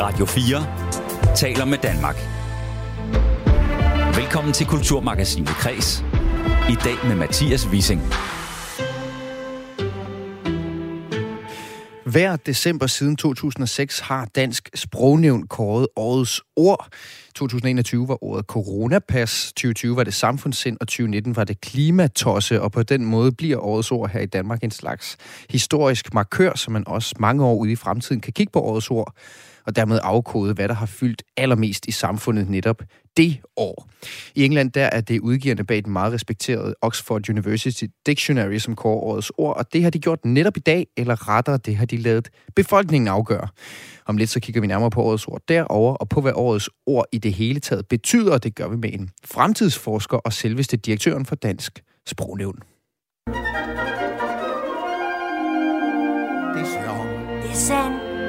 Radio 4 taler med Danmark. Velkommen til Kulturmagasinet Kres. I dag med Mathias Wissing. Hver december siden 2006 har Dansk Sprognævn kåret årets ord. 2021 var året coronapas, 2020 var det samfundssind, og 2019 var det klimatosse, og på den måde bliver årets ord her i Danmark en slags historisk markør, som man også mange år ude i fremtiden kan kigge på årets ord og dermed afkode, hvad der har fyldt allermest i samfundet netop det år. I England der er det udgiverne bag den meget respekterede Oxford University Dictionary, som kårer årets ord, og det har de gjort netop i dag, eller rettere, det har de lavet befolkningen afgøre. Om lidt så kigger vi nærmere på årets ord derover og på hvad årets ord i det hele taget betyder, og det gør vi med en fremtidsforsker og selveste direktøren for Dansk Sprognævn.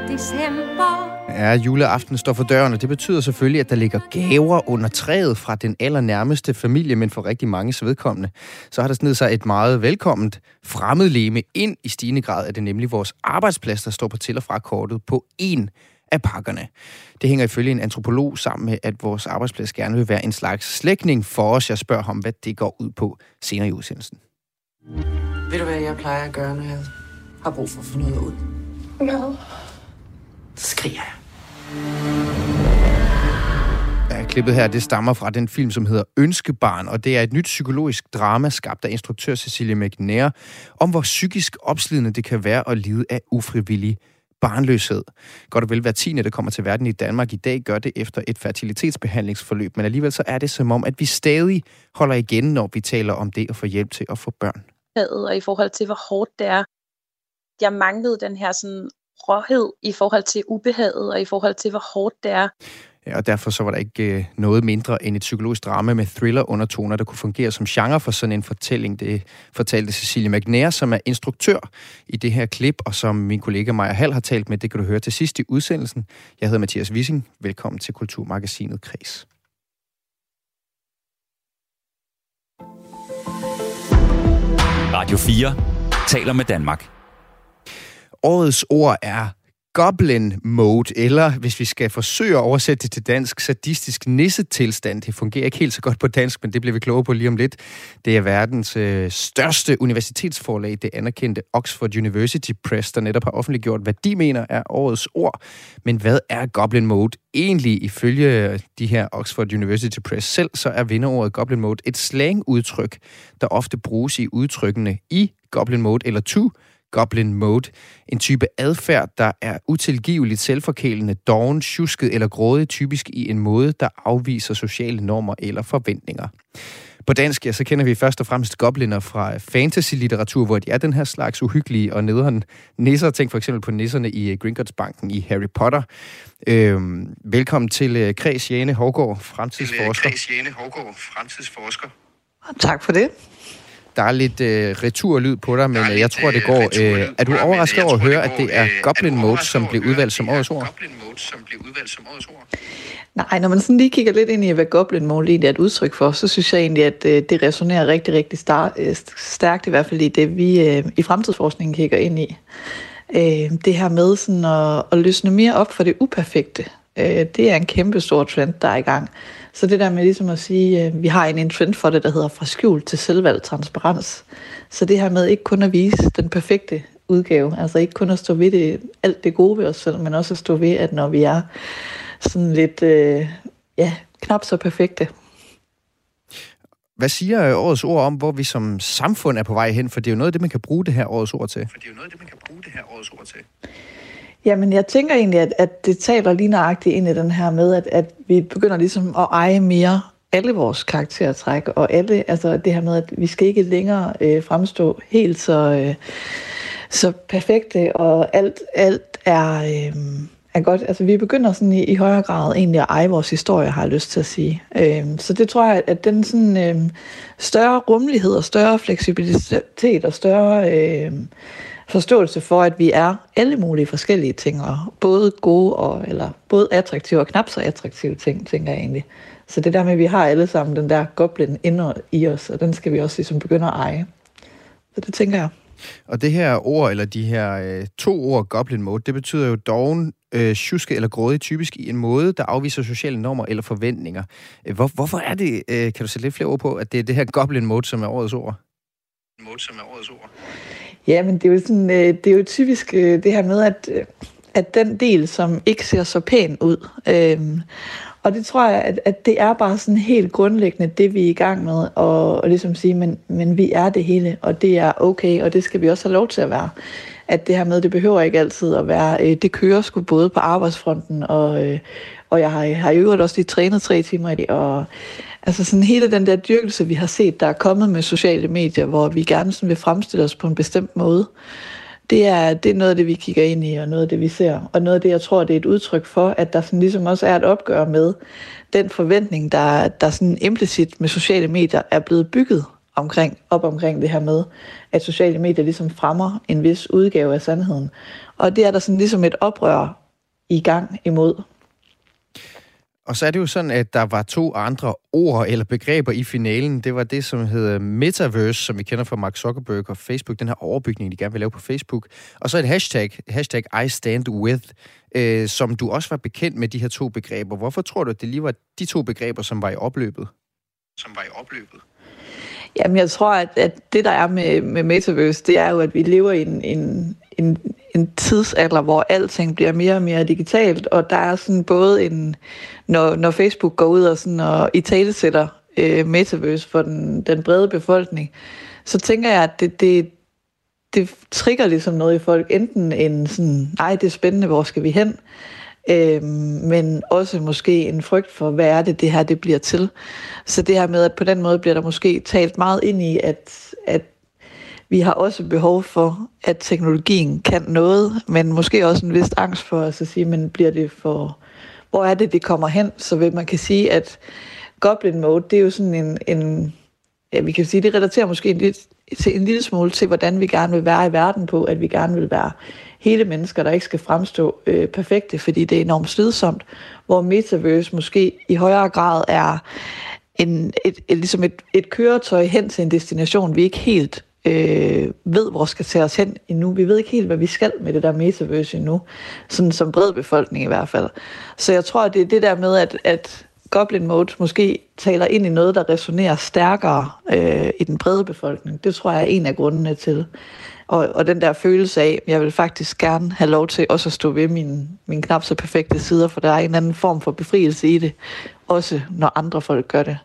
december. Ja, juleaften står for døren, og det betyder selvfølgelig, at der ligger gaver under træet fra den allernærmeste familie, men for rigtig mange vedkommende, så har der snedet sig et meget velkomment fremmedleme ind i stigende grad, at det nemlig vores arbejdsplads, der står på til- og fra kortet på en af pakkerne. Det hænger ifølge en antropolog sammen med, at vores arbejdsplads gerne vil være en slags slægtning for os. Jeg spørger ham, hvad det går ud på senere i udsendelsen. Ved du, hvad jeg plejer at gøre, når jeg har brug for at få noget ud? No skriger jeg. Ja, klippet her, det stammer fra den film, som hedder Ønskebarn, og det er et nyt psykologisk drama, skabt af instruktør Cecilie McNair, om hvor psykisk opslidende det kan være at lide af ufrivillig barnløshed. Godt og vel hver tiende, der kommer til verden i Danmark i dag, gør det efter et fertilitetsbehandlingsforløb, men alligevel så er det som om, at vi stadig holder igen, når vi taler om det at få hjælp til at få børn. Og i forhold til, hvor hårdt det er. Jeg manglede den her sådan råhed i forhold til ubehaget og i forhold til, hvor hårdt det er. Ja, og derfor så var der ikke øh, noget mindre end et psykologisk drama med thriller-undertoner, der kunne fungere som genre for sådan en fortælling. Det fortalte Cecilie McNair, som er instruktør i det her klip, og som min kollega Maja Hall har talt med. Det kan du høre til sidst i udsendelsen. Jeg hedder Mathias Wissing. Velkommen til Kulturmagasinet Kres. Radio 4 taler med Danmark. Årets ord er goblin mode, eller hvis vi skal forsøge at oversætte det til dansk, sadistisk nissetilstand. Det fungerer ikke helt så godt på dansk, men det bliver vi klogere på lige om lidt. Det er verdens øh, største universitetsforlag, det anerkendte Oxford University Press, der netop har offentliggjort, hvad de mener er årets ord. Men hvad er goblin mode egentlig? Ifølge øh, de her Oxford University Press selv, så er vinderordet goblin mode et slangudtryk, der ofte bruges i udtrykkene i goblin mode eller to Goblin Mode. En type adfærd, der er utilgiveligt selvforkælende, doven, tjusket eller grådig, typisk i en måde, der afviser sociale normer eller forventninger. På dansk, ja, så kender vi først og fremmest gobliner fra fantasy-litteratur, hvor de er den her slags uhyggelige og nederen nisser. Tænk for eksempel på nisserne i øh, Gringotts-banken i Harry Potter. Øhm, velkommen til uh, Kreds Jane Hårgaard, fremtidsforsker. Kreds Jane Hårgaard, fremtidsforsker. Tak for det. Der er lidt øh, returlyd på dig, men øh, jeg tror, det går. Øh, er du overrasket over at høre, at det er øh, Goblin Mode, som blev udvalgt som årets ord? Nej, når man sådan lige kigger lidt ind i, hvad Goblin Mode egentlig er et udtryk for, så synes jeg egentlig, at øh, det resonerer rigtig, rigtig øh, stærkt, i hvert fald i det, vi øh, i fremtidsforskningen kigger ind i. Øh, det her med sådan at, at løsne mere op for det uperfekte, øh, det er en kæmpe stor trend, der er i gang. Så det der med ligesom at sige, at øh, vi har en trend for det, der hedder fra skjul til selvvalgt transparens. Så det her med ikke kun at vise den perfekte udgave, altså ikke kun at stå ved det, alt det gode ved os selv, men også at stå ved, at når vi er sådan lidt, øh, ja, knap så perfekte, hvad siger årets ord om, hvor vi som samfund er på vej hen? For det er jo noget af det, man kan bruge det her årets ord til. For det er jo noget af det, man kan bruge det her årets ord til. Jamen, jeg tænker egentlig, at, at det taler lige nøjagtigt ind i den her med, at, at vi begynder ligesom at eje mere alle vores karaktertræk, og alle, altså det her med, at vi skal ikke længere øh, fremstå helt så, øh, så perfekte, og alt, alt er, øh, er godt. Altså vi begynder sådan i, i højere grad egentlig at eje vores historie, har jeg lyst til at sige. Øh, så det tror jeg, at den sådan øh, større rummelighed og større fleksibilitet og større... Øh, forståelse for, at vi er alle mulige forskellige ting, og både gode og, eller både attraktive og knap så attraktive ting, tænker jeg egentlig. Så det der med, at vi har alle sammen den der goblin inde i os, og den skal vi også ligesom begynde at eje. Så det tænker jeg. Og det her ord, eller de her øh, to ord, goblin mode, det betyder jo doven, øh, tjuske eller grådig, typisk i en måde, der afviser sociale normer eller forventninger. Øh, hvor, hvorfor er det, øh, kan du sætte lidt flere ord på, at det er det her goblin mode, som er årets ord? Mode, som er årets ord. Ja, men det er jo, sådan, øh, det er jo typisk øh, det her med, at, øh, at den del, som ikke ser så pæn ud, øh, og det tror jeg, at, at det er bare sådan helt grundlæggende det, vi er i gang med, og, og ligesom sige, men, men vi er det hele, og det er okay, og det skal vi også have lov til at være. At det her med, det behøver ikke altid at være, øh, det kører sgu både på arbejdsfronten, og, øh, og jeg har, har i øvrigt også lige trænet tre timer i det, og altså sådan hele den der dyrkelse, vi har set, der er kommet med sociale medier, hvor vi gerne sådan vil fremstille os på en bestemt måde, det er, det er noget af det, vi kigger ind i, og noget af det, vi ser. Og noget af det, jeg tror, det er et udtryk for, at der sådan ligesom også er et opgør med den forventning, der, der sådan implicit med sociale medier er blevet bygget omkring, op omkring det her med, at sociale medier ligesom fremmer en vis udgave af sandheden. Og det er der sådan ligesom et oprør i gang imod. Og så er det jo sådan, at der var to andre ord eller begreber i finalen. Det var det, som hedder Metaverse, som vi kender fra Mark Zuckerberg og Facebook, den her overbygning, de gerne vil lave på Facebook. Og så et hashtag, hashtag I stand with, øh, som du også var bekendt med de her to begreber. Hvorfor tror du, at det lige var de to begreber, som var i opløbet? Som var i opløbet? Jamen, jeg tror, at, at det, der er med, med Metaverse, det er jo, at vi lever i en, en, en, en tidsalder, hvor alting bliver mere og mere digitalt, og der er sådan både en, når, når Facebook går ud og, sådan, og i tale sætter øh, Metaverse for den, den brede befolkning, så tænker jeg, at det, det, det trigger ligesom noget i folk, enten en sådan, nej, det er spændende, hvor skal vi hen? Øh, men også måske en frygt for, hvad er det, det her det bliver til. Så det her med, at på den måde bliver der måske talt meget ind i, at, at vi har også behov for, at teknologien kan noget, men måske også en vis angst for at sige, men bliver det for, hvor er det, det kommer hen? Så vil man kan sige, at Goblin Mode, det er jo sådan en, en ja, vi kan sige, det relaterer måske en, lidt, til en lille smule til, hvordan vi gerne vil være i verden på, at vi gerne vil være hele mennesker, der ikke skal fremstå øh, perfekte, fordi det er enormt slidsomt, hvor metaverse måske i højere grad er en, et, et, ligesom et, et køretøj hen til en destination, vi ikke helt øh, ved, hvor skal tage os hen endnu. Vi ved ikke helt, hvad vi skal med det der metaverse endnu, sådan som bred befolkning i hvert fald. Så jeg tror, at det er det der med, at, at Goblin Mode måske taler ind i noget, der resonerer stærkere øh, i den brede befolkning. Det tror jeg er en af grundene til. Og, og den der følelse af, at jeg vil faktisk gerne have lov til også at stå ved mine, mine knap så perfekte sider, for der er en anden form for befrielse i det, også når andre folk gør det.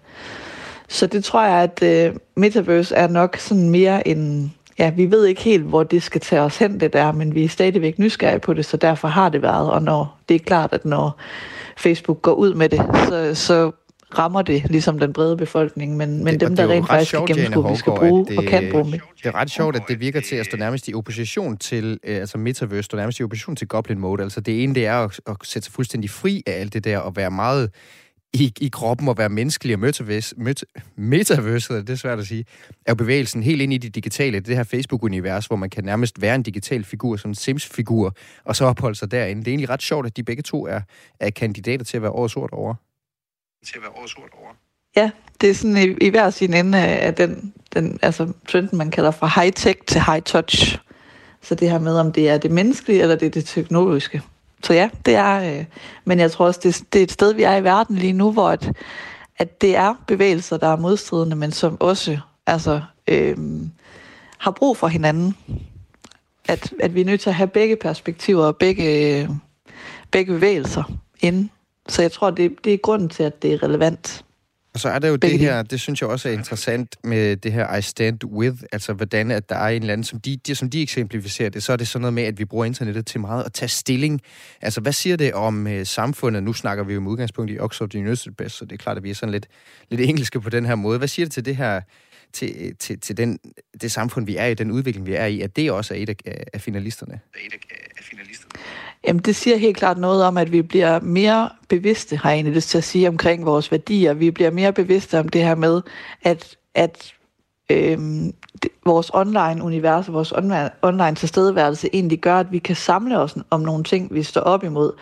Så det tror jeg, at øh, Metaverse er nok sådan mere en... Ja, vi ved ikke helt, hvor det skal tage os hen, det der, men vi er stadigvæk nysgerrige på det, så derfor har det været. Og når det er klart, at når Facebook går ud med det, så, så rammer det ligesom den brede befolkning, men, men det, dem, der rent faktisk skal gennemskue, vi skal bruge det, og kan bruge det. Det er ret sjovt, at det virker til at stå nærmest i opposition til, øh, altså Metaverse står nærmest i opposition til Goblin Mode. Altså det ene, det er at, at sætte sig fuldstændig fri af alt det der, og være meget i, i kroppen og være menneskelig, og metaverse, meta, metaverse, det er svært at sige, er bevægelsen helt ind i det digitale, det her Facebook-univers, hvor man kan nærmest være en digital figur, som en Sims-figur, og så opholde sig derinde. Det er egentlig ret sjovt, at de begge to er, er kandidater til at være årets ord over. Til at være oversort over. Ja, det er sådan i, i hver sin ende af den, den altså trenden, man kalder fra high-tech til high-touch. Så det her med, om det er det menneskelige, eller det er det teknologiske. Så ja, det er, øh, men jeg tror også, det, det er et sted, vi er i verden lige nu, hvor at, at det er bevægelser, der er modstridende, men som også altså, øh, har brug for hinanden. At, at vi er nødt til at have begge perspektiver og begge, øh, begge bevægelser inde. Så jeg tror, det, det er grunden til, at det er relevant. Og så er der jo Begge det her, det synes jeg også er interessant med det her I stand with, altså hvordan at der er en eller anden, som de, de, som de eksemplificerer det, så er det sådan noget med, at vi bruger internettet til meget at tage stilling. Altså hvad siger det om uh, samfundet? Nu snakker vi jo med udgangspunkt i Oxford University, så det er klart, at vi er sådan lidt, lidt engelske på den her måde. Hvad siger det til det her, til, til, til den, det samfund, vi er i, den udvikling, vi er i, at det også er et af, af finalisterne? Et af finalisterne. Jamen, det siger helt klart noget om, at vi bliver mere bevidste, har jeg egentlig lyst til at sige, omkring vores værdier. Vi bliver mere bevidste om det her med, at, at øhm, det, vores online-univers, vores online, online tilstedeværelse egentlig gør, at vi kan samle os om nogle ting, vi står op imod.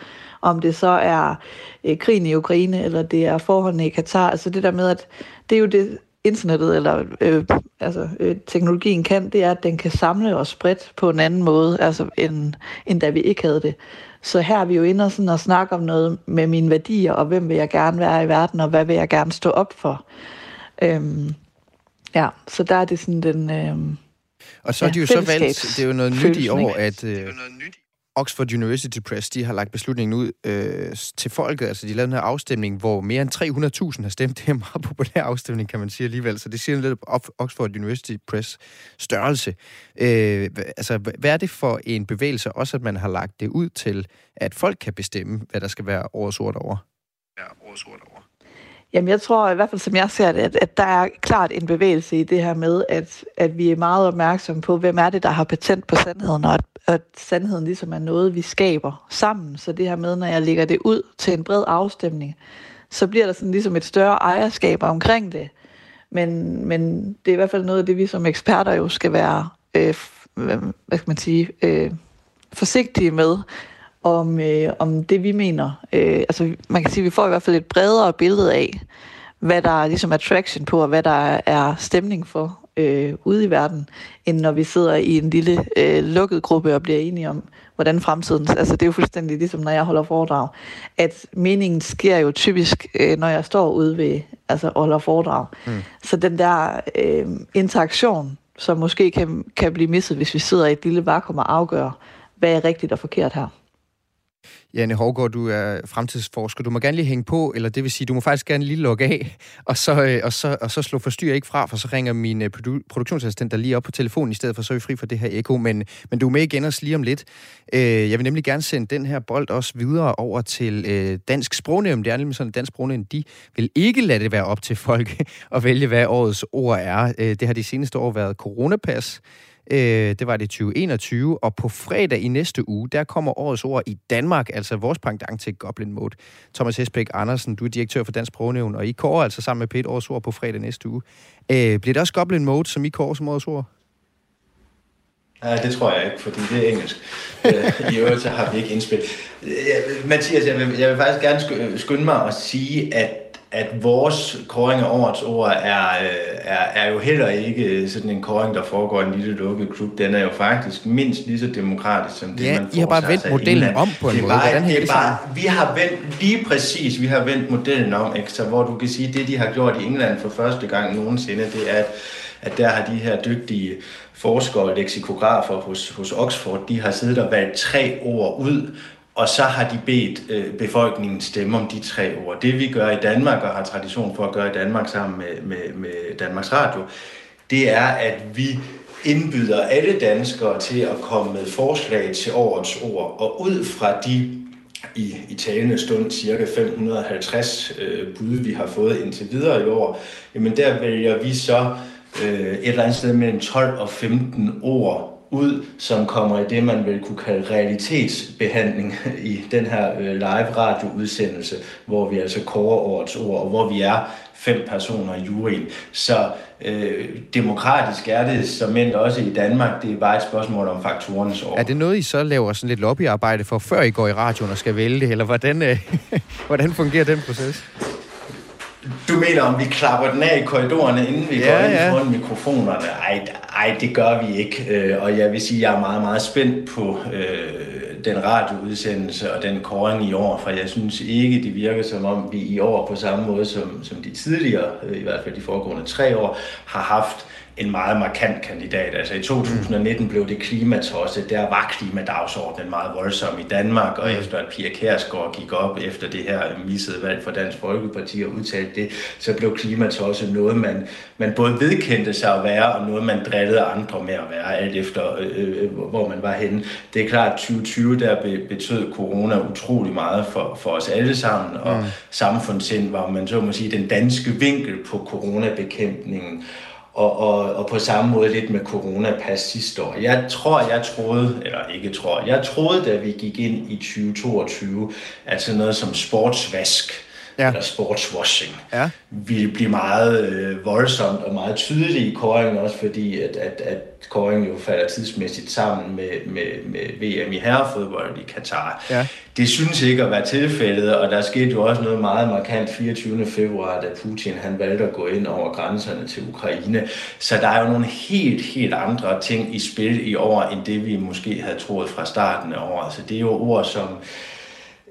Om det så er øh, krigen i Ukraine, eller det er forholdene i Katar. Altså det der med, at det er jo det, internettet eller øh, altså, øh, teknologien kan, det er, at den kan samle os bredt på en anden måde, altså, end, end da vi ikke havde det. Så her er vi jo inde og, sådan og snakke om noget med mine værdier, og hvem vil jeg gerne være i verden, og hvad vil jeg gerne stå op for. Øhm, ja, så der er det sådan den... Øhm, og så er ja, de jo så valgt, det er jo noget nyt i år, at... Øh, Oxford University Press, de har lagt beslutningen ud øh, til folket. Altså, de lavede den her afstemning, hvor mere end 300.000 har stemt. Det er en meget populær afstemning, kan man sige alligevel. Så det siger lidt om Oxford University Press størrelse. Øh, altså, hvad er det for en bevægelse, også at man har lagt det ud til, at folk kan bestemme, hvad der skal være årets ord over? Ja, årets ord over. Jamen, jeg tror i hvert fald, som jeg ser det, at, at der er klart en bevægelse i det her med, at, at vi er meget opmærksomme på, hvem er det, der har patent på sandheden, og at, at sandheden ligesom er noget, vi skaber sammen. Så det her med, når jeg lægger det ud til en bred afstemning, så bliver der sådan ligesom et større ejerskab omkring det. Men, men det er i hvert fald noget af det, vi som eksperter jo skal være, øh, hvad skal man sige, øh, forsigtige med, om, øh, om det, vi mener. Øh, altså, man kan sige, at vi får i hvert fald et bredere billede af, hvad der er ligesom attraction på, og hvad der er stemning for øh, ude i verden, end når vi sidder i en lille øh, lukket gruppe og bliver enige om, hvordan fremtiden... Altså, det er jo fuldstændig ligesom, når jeg holder foredrag, at meningen sker jo typisk, øh, når jeg står ude ved, altså, holder foredrag. Mm. Så den der øh, interaktion, som måske kan, kan blive misset, hvis vi sidder i et lille vakuum og afgør, hvad er rigtigt og forkert her. Janne Hårgaard, du er fremtidsforsker. Du må gerne lige hænge på, eller det vil sige, du må faktisk gerne lige logge af, og så, øh, og så, og så slå forstyr ikke fra, for så ringer min øh, produ- produktionsassistent der lige op på telefonen, i stedet for så er vi fri for det her eko. Men, men du er med igen os lige om lidt. Øh, jeg vil nemlig gerne sende den her bold også videre over til Dansk Sprognævn. Det er nemlig sådan, at Dansk Sprognævn, de vil ikke lade det være op til folk at vælge, hvad årets ord er. Det har de seneste år været coronapas, Øh, det var det 2021, og på fredag i næste uge, der kommer årets ord i Danmark, altså vores pendant til Goblin Mode. Thomas Hesbæk Andersen, du er direktør for Dansk Sprognævn, og I kårer altså sammen med Pete årets ord på fredag næste uge. Øh, bliver det også Goblin Mode, som I kårer som årets ord? Nej, det tror jeg ikke, fordi det er engelsk. Øh, I øvrigt så har vi ikke indspil. Øh, Mathias, jeg vil, jeg vil faktisk gerne skynde mig at sige, at at vores kåring af årets ord er, øh, er, er jo heller ikke sådan en kåring, der foregår i en lille lukket klub. Den er jo faktisk mindst lige så demokratisk som det, ja, man får I har bare vendt modellen om på en det måde. Bare, Hvordan det er bare, vi har vendt lige præcis, vi har vendt modellen om, ekstra, hvor du kan sige, at det, de har gjort i England for første gang nogensinde, det er, at, at der har de her dygtige forskere og leksikografer hos, hos Oxford, de har siddet og valgt tre ord ud, og så har de bedt øh, befolkningen stemme om de tre ord. Det vi gør i Danmark, og har tradition for at gøre i Danmark sammen med, med, med Danmarks Radio, det er, at vi indbyder alle danskere til at komme med forslag til årets ord, og ud fra de i, i talende stund cirka 550 øh, bud, vi har fået indtil videre i år, jamen der vælger vi så øh, et eller andet sted mellem 12 og 15 ord ud, som kommer i det, man vil kunne kalde realitetsbehandling i den her øh, live radioudsendelse, hvor vi altså kårer årets ord, og hvor vi er fem personer i juryen. Så øh, demokratisk er det som endt også i Danmark. Det er bare et spørgsmål om faktorernes år. Er det noget, I så laver sådan lidt lobbyarbejde for, før I går i radioen og skal vælge det, eller hvordan, øh, hvordan fungerer den proces? Du mener, om vi klapper den af i korridorerne, inden vi ja, går ind ja. foran mikrofonerne? Ej, ej, det gør vi ikke. Øh, og jeg vil sige, at jeg er meget, meget spændt på øh, den radioudsendelse og den kåring i år, for jeg synes ikke, det virker som om, vi i år på samme måde som, som de tidligere, øh, i hvert fald de foregående tre år, har haft en meget markant kandidat. Altså i 2019 blev det klimatosset. Der var klimadagsordenen meget voldsom i Danmark, og efter at Pia Kærsgaard gik op efter det her missede valg for Dansk Folkeparti og udtalte det, så blev klimatosset noget, man, man både vedkendte sig at være, og noget, man drillede andre med at være, alt efter øh, øh hvor man var henne. Det er klart, at 2020 der betød corona utrolig meget for, for os alle sammen, og mm. samfundssind var, man så må sige, den danske vinkel på coronabekæmpningen. Og, og, og på samme måde lidt med coronapas sidste år. Jeg tror, jeg troede, eller ikke tror, jeg troede, da vi gik ind i 2022, at sådan noget som sportsvask ja. eller sportswashing, ja. vil blive meget øh, voldsomt og meget tydeligt i kåringen, også fordi at, at, at kåringen jo falder tidsmæssigt sammen med, med, med VM i herrefodbold i Katar. Ja. Det synes ikke at være tilfældet, og der skete jo også noget meget markant 24. februar, da Putin han valgte at gå ind over grænserne til Ukraine. Så der er jo nogle helt, helt andre ting i spil i år, end det vi måske havde troet fra starten af året. Så det er jo ord som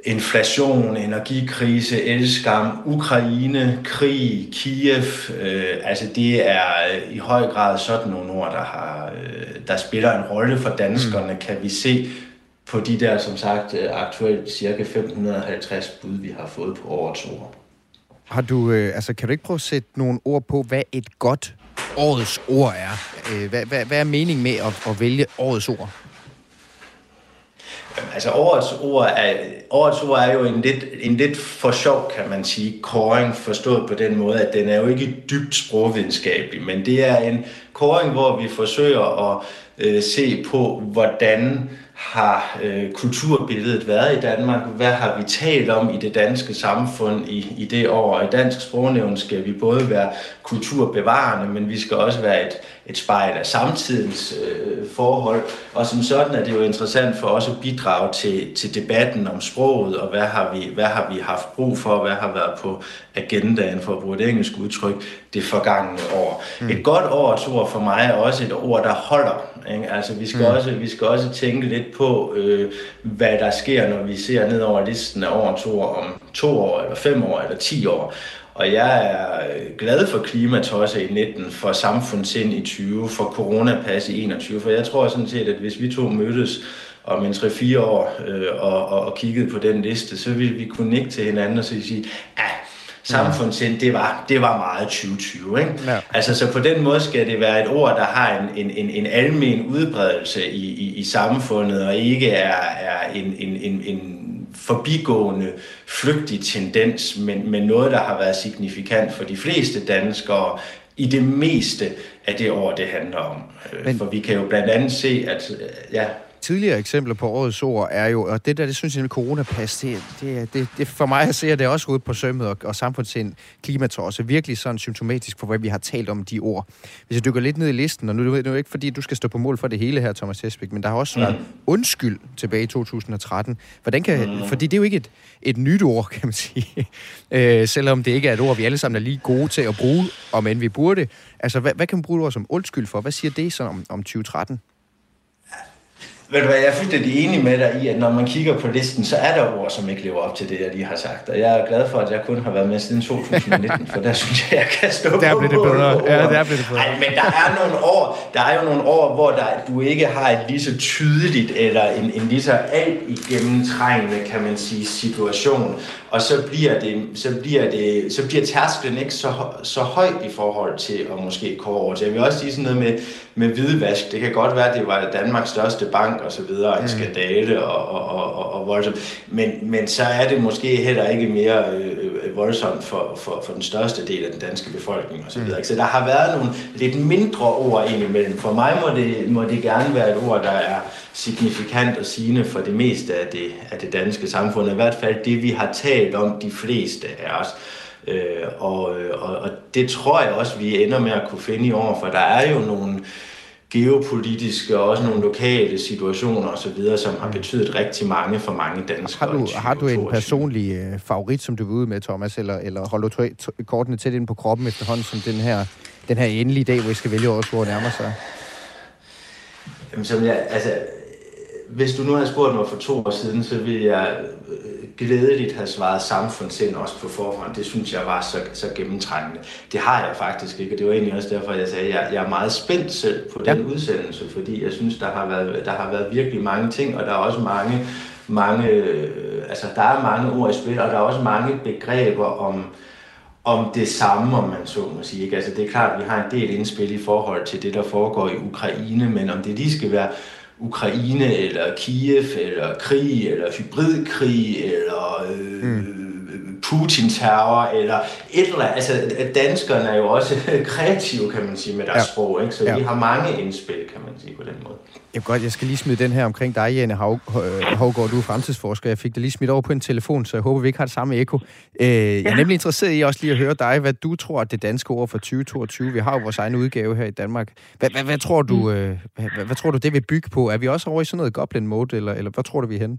inflation, energikrise, elskam, Ukraine, krig, Kiev. Øh, altså det er i høj grad sådan nogle ord, der, har, øh, der spiller en rolle for danskerne, mm. kan vi se på de der, som sagt, øh, aktuelt cirka 550 bud, vi har fået på årets ord. Har du, øh, altså, kan du ikke prøve at sætte nogle ord på, hvad et godt årets ord er? Øh, hvad, hvad, hvad er meningen med at, at vælge årets ord? Altså årets ord er, årets ord er jo en lidt, en lidt for sjov, kan man sige, kåring, forstået på den måde, at den er jo ikke dybt sprogvidenskabelig, men det er en kåring, hvor vi forsøger at øh, se på, hvordan har øh, kulturbilledet været i Danmark? Hvad har vi talt om i det danske samfund i, i det år? Og i dansk sprognævn skal vi både være kulturbevarende, men vi skal også være et, et spejl af samtidens øh, forhold. Og som sådan er det jo interessant for os at bidrage til, til debatten om sproget, og hvad har, vi, hvad har vi haft brug for, hvad har været på agendaen, for at bruge et engelsk udtryk, det forgangne år. Mm. Et godt års ord for mig er også et ord, der holder. Ikke? Altså, vi skal, mm. også, vi skal også tænke lidt på, øh, hvad der sker, når vi ser ned over listen af årets ord om to år, eller fem år, eller ti år. Og jeg er glad for klimatosse i 19, for samfundsind i 20, for coronapas i 21, for jeg tror sådan set, at hvis vi to mødtes om en 3-4 år øh, og, og, og kiggede på den liste, så ville vi kunne nikke til hinanden og sige, ja, samfundssind, det var, det var meget 2020. Ikke? Ja. Altså, så på den måde skal det være et ord, der har en, en, en, en almen udbredelse i, i, i samfundet, og ikke er, er en, en, en, en forbigående, flygtig tendens, men, men noget, der har været signifikant for de fleste danskere i det meste af det år, det handler om. Men, for vi kan jo blandt andet se, at ja, tidligere eksempler på årets ord er jo, og det der, det synes jeg at coronapas, det, det, det, det for mig at se, at det også ud på sømmet og, og samfundssind, klimatosse, virkelig sådan symptomatisk for, hvad vi har talt om de ord. Hvis jeg dykker lidt ned i listen, og nu er det jo ikke, fordi du skal stå på mål for det hele her, Thomas Hesbæk, men der har også været mm. undskyld tilbage i 2013. Hvordan kan, mm. Fordi det er jo ikke et, et nyt ord, kan man sige. øh, selvom det ikke er et ord, vi alle sammen er lige gode til at bruge, om end vi burde. Altså, hvad, hvad kan man bruge et ord som undskyld for? Hvad siger det så om, om 2013? Ved du hvad, jeg er fuldstændig enig med dig i, at når man kigger på listen, så er der ord, som ikke lever op til det, jeg lige har sagt. Og jeg er glad for, at jeg kun har været med siden 2019, for der synes jeg, jeg kan stå der på. Blev det bedre. Ja, der blev det bedre. Ej, men der er nogle år, der er jo nogle år, hvor der, du ikke har et lige så tydeligt, eller en, en lige så alt igennemtrængende, kan man sige, situation. Og så bliver, det, så bliver, det, så bliver tærsklen ikke så, så høj i forhold til at måske kåre over til. Jeg vil også sige sådan noget med, med hvidvask. Det kan godt være, at det var Danmarks største bank og så videre, en mm. skandale og, og, og, og voldsomt. Men, men så er det måske heller ikke mere øh, voldsomt for, for, for den største del af den danske befolkning og så videre. Mm. Så der har været nogle lidt mindre ord indimellem. For mig må det, må det gerne være et ord, der er signifikant og sigende for det meste af det, af det danske samfund. I hvert fald det, vi har talt om, de fleste af os. Øh, og, og, og det tror jeg også, vi ender med at kunne finde i år, for der er jo nogle geopolitiske og også nogle lokale situationer osv., som har betydet rigtig mange for mange danskere. Har du, har du en personlig øh, favorit, som du vil ud med, Thomas, eller, eller holder du kortene tæt ind på kroppen efterhånden, som den her, den her endelige dag, hvor vi skal vælge årets hvor nærmer sig? Jamen, som jeg, altså, hvis du nu havde spurgt mig for to år siden, så ville jeg øh, glædeligt have svaret samfundssind også på forhånd. Det synes jeg var så, så gennemtrængende. Det har jeg faktisk ikke, og det var egentlig også derfor, jeg sagde, at jeg, jeg er meget spændt selv på den ja. udsendelse, fordi jeg synes, der har, været, der har været virkelig mange ting, og der er også mange, mange, øh, altså der er mange ord i spil, og der er også mange begreber om, om det samme, om man så må sige. Ikke? Altså, det er klart, at vi har en del indspil i forhold til det, der foregår i Ukraine, men om det lige skal være Ukraine, eller Kiev, eller krig, eller hybridkrig, eller øh, mm. Putins terror, eller et eller andet. Altså, danskerne er jo også kreative, kan man sige, med deres ja. sprog, ikke? så ja. vi har mange indspil, kan man sige, på den måde. Jeg, godt, jeg skal lige smide den her omkring dig, Jane Hav, Havgaard. Du er fremtidsforsker. Jeg fik dig lige smidt over på en telefon, så jeg håber, vi ikke har det samme ekko. Øh, jeg er nemlig interesseret i også lige at høre dig, hvad du tror, at det danske ord for 2022. Vi har jo vores egen udgave her i Danmark. Hvad, hvad, hvad, tror, du, mm. øh, hvad, hvad tror du, det vil bygge på? Er vi også over i sådan noget goblin mode, eller, eller hvad tror du, vi er henne?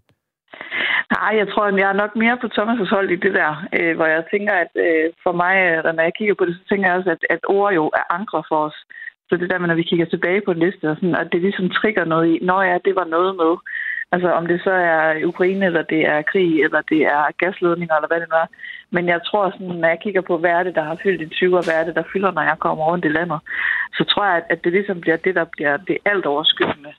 Nej, jeg tror, at jeg er nok mere på Thomas' hold i det der, øh, hvor jeg tænker, at øh, for mig, øh, når jeg kigger på det, så tænker jeg også, at, at ord jo er ankre for os. Så det der med, når vi kigger tilbage på en liste, og sådan, at det ligesom trigger noget i, når ja, det var noget med. Altså om det så er Ukraine, eller det er krig, eller det er gasledninger, eller hvad det nu er. Men jeg tror, sådan, når jeg kigger på, hvad er det, der har fyldt i 20, og hvad er det, der fylder, når jeg kommer rundt i landet, så tror jeg, at det ligesom bliver det, der bliver det alt overskyggende.